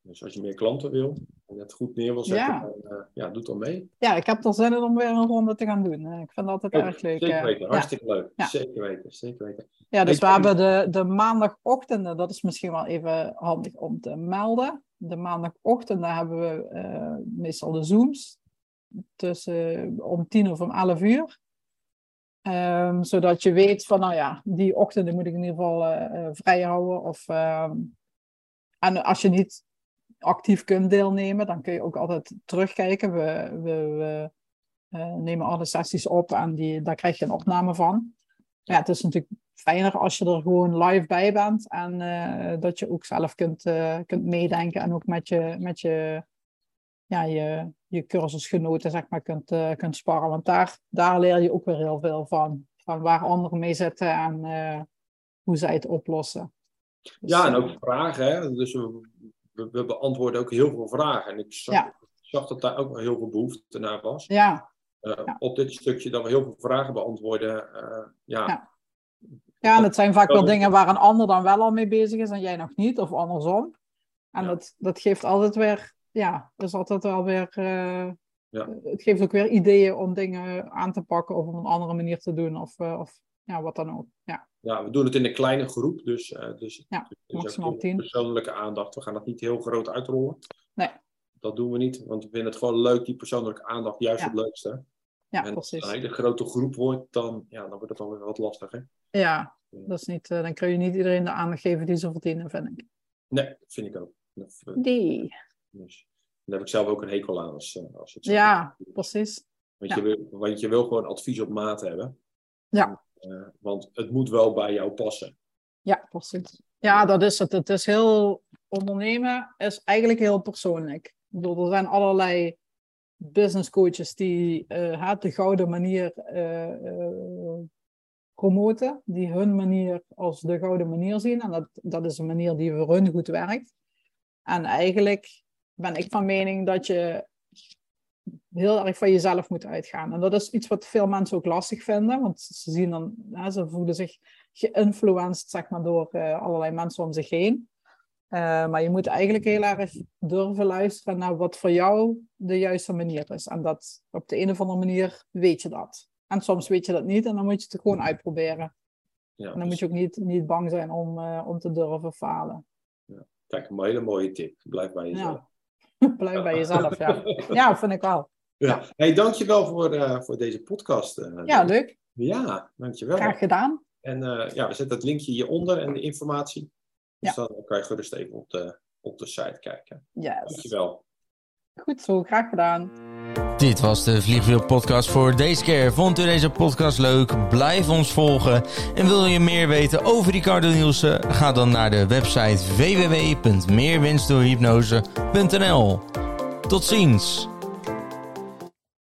Dus als je meer klanten wil en het goed neer wil zetten, ja. Dan, uh, ja, doe dan mee. Ja, ik heb er zin in om weer een ronde te gaan doen. Ik vind dat altijd Ook, erg leuk. Zeker weten, hartstikke leuk. Ja. Zeker weten, zeker weten. Ja, dus we hebben de, de maandagochtenden, dat is misschien wel even handig om te melden. De maandagochtenden hebben we uh, meestal de Zooms tussen om tien of om elf uur. Um, zodat je weet van, nou ja, die ochtenden moet ik in ieder geval uh, vrij houden. Of, uh, en als je niet actief kunt deelnemen, dan kun je ook altijd terugkijken. We, we, we uh, nemen alle sessies op en die, daar krijg je een opname van. Ja, het is natuurlijk fijner als je er gewoon live bij bent en dat je ook zelf kunt, kunt meedenken en ook met je, met je, ja, je, je cursusgenoten zeg maar, kunt, kunt sparren. Want daar, daar leer je ook weer heel veel van. Van waar anderen mee zitten en hoe zij het oplossen. Dus, ja, en ook vragen. Hè? Dus we, we, we, beantwoorden ook heel veel vragen. En ik zag, ja. zag dat daar ook wel heel veel behoefte naar was. Ja. Uh, ja. Op dit stukje dat we heel veel vragen beantwoorden. Uh, ja. ja. Ja, en het zijn vaak wel dingen waar een ander dan wel al mee bezig is en jij nog niet, of andersom. En ja. dat, dat geeft altijd weer, ja, is altijd wel weer, uh, ja. het geeft ook weer ideeën om dingen aan te pakken of op een andere manier te doen, of, of ja, wat dan ook. Ja. ja, we doen het in een kleine groep, dus, uh, dus, ja, dus maximaal tien. persoonlijke aandacht. We gaan dat niet heel groot uitrollen. Nee. Dat doen we niet, want we vinden het gewoon leuk, die persoonlijke aandacht, juist ja. het leukste. Ja, en precies. als het een hele grote groep wordt, dan, ja, dan wordt het alweer wat lastiger. Ja, dat is niet, uh, dan kun je niet iedereen de aandacht geven die ze verdienen, vind ik. Nee, dat vind ik ook. Dat, uh, die. Dus, daar heb ik zelf ook een hekel aan als, uh, als het Ja, is. precies. Want, ja. je wil, want je wil gewoon advies op maat hebben. Ja. Uh, want het moet wel bij jou passen. Ja, precies. Ja, dat is het. Het is heel... Ondernemen is eigenlijk heel persoonlijk. Ik bedoel, er zijn allerlei business coaches die uh, de gouden manier uh, promoten. Die hun manier als de gouden manier zien. En dat, dat is een manier die voor hun goed werkt. En eigenlijk ben ik van mening dat je heel erg van jezelf moet uitgaan. En dat is iets wat veel mensen ook lastig vinden, want ze zien dan, hè, ze voelen zich geïnfluenced zeg maar, door uh, allerlei mensen om zich heen. Uh, maar je moet eigenlijk heel erg durven luisteren naar wat voor jou de juiste manier is. En dat op de een of andere manier weet je dat. En soms weet je dat niet en dan moet je het gewoon uitproberen. Ja, en dan dus... moet je ook niet, niet bang zijn om, uh, om te durven falen. Ja. Kijk, een hele mooie tip. Blijf bij jezelf. Ja. Blijf bij jezelf, ja. Ja, vind ik wel. Ja. Hey, dankjewel voor, uh, voor deze podcast. Uh, ja, leuk. Ja, dankjewel. Graag gedaan. En uh, ja, we zetten het linkje hieronder en de informatie. Dus ja. dan kan je gerust even op de, op de site kijken. Yes. Dankjewel. Goed zo, graag gedaan. Dit was de Vliegwiel podcast voor deze keer. Vond u deze podcast leuk? Blijf ons volgen. En wil je meer weten over Ricardo Nielsen? Ga dan naar de website www.meerwinstdoorhypnose.nl Tot ziens!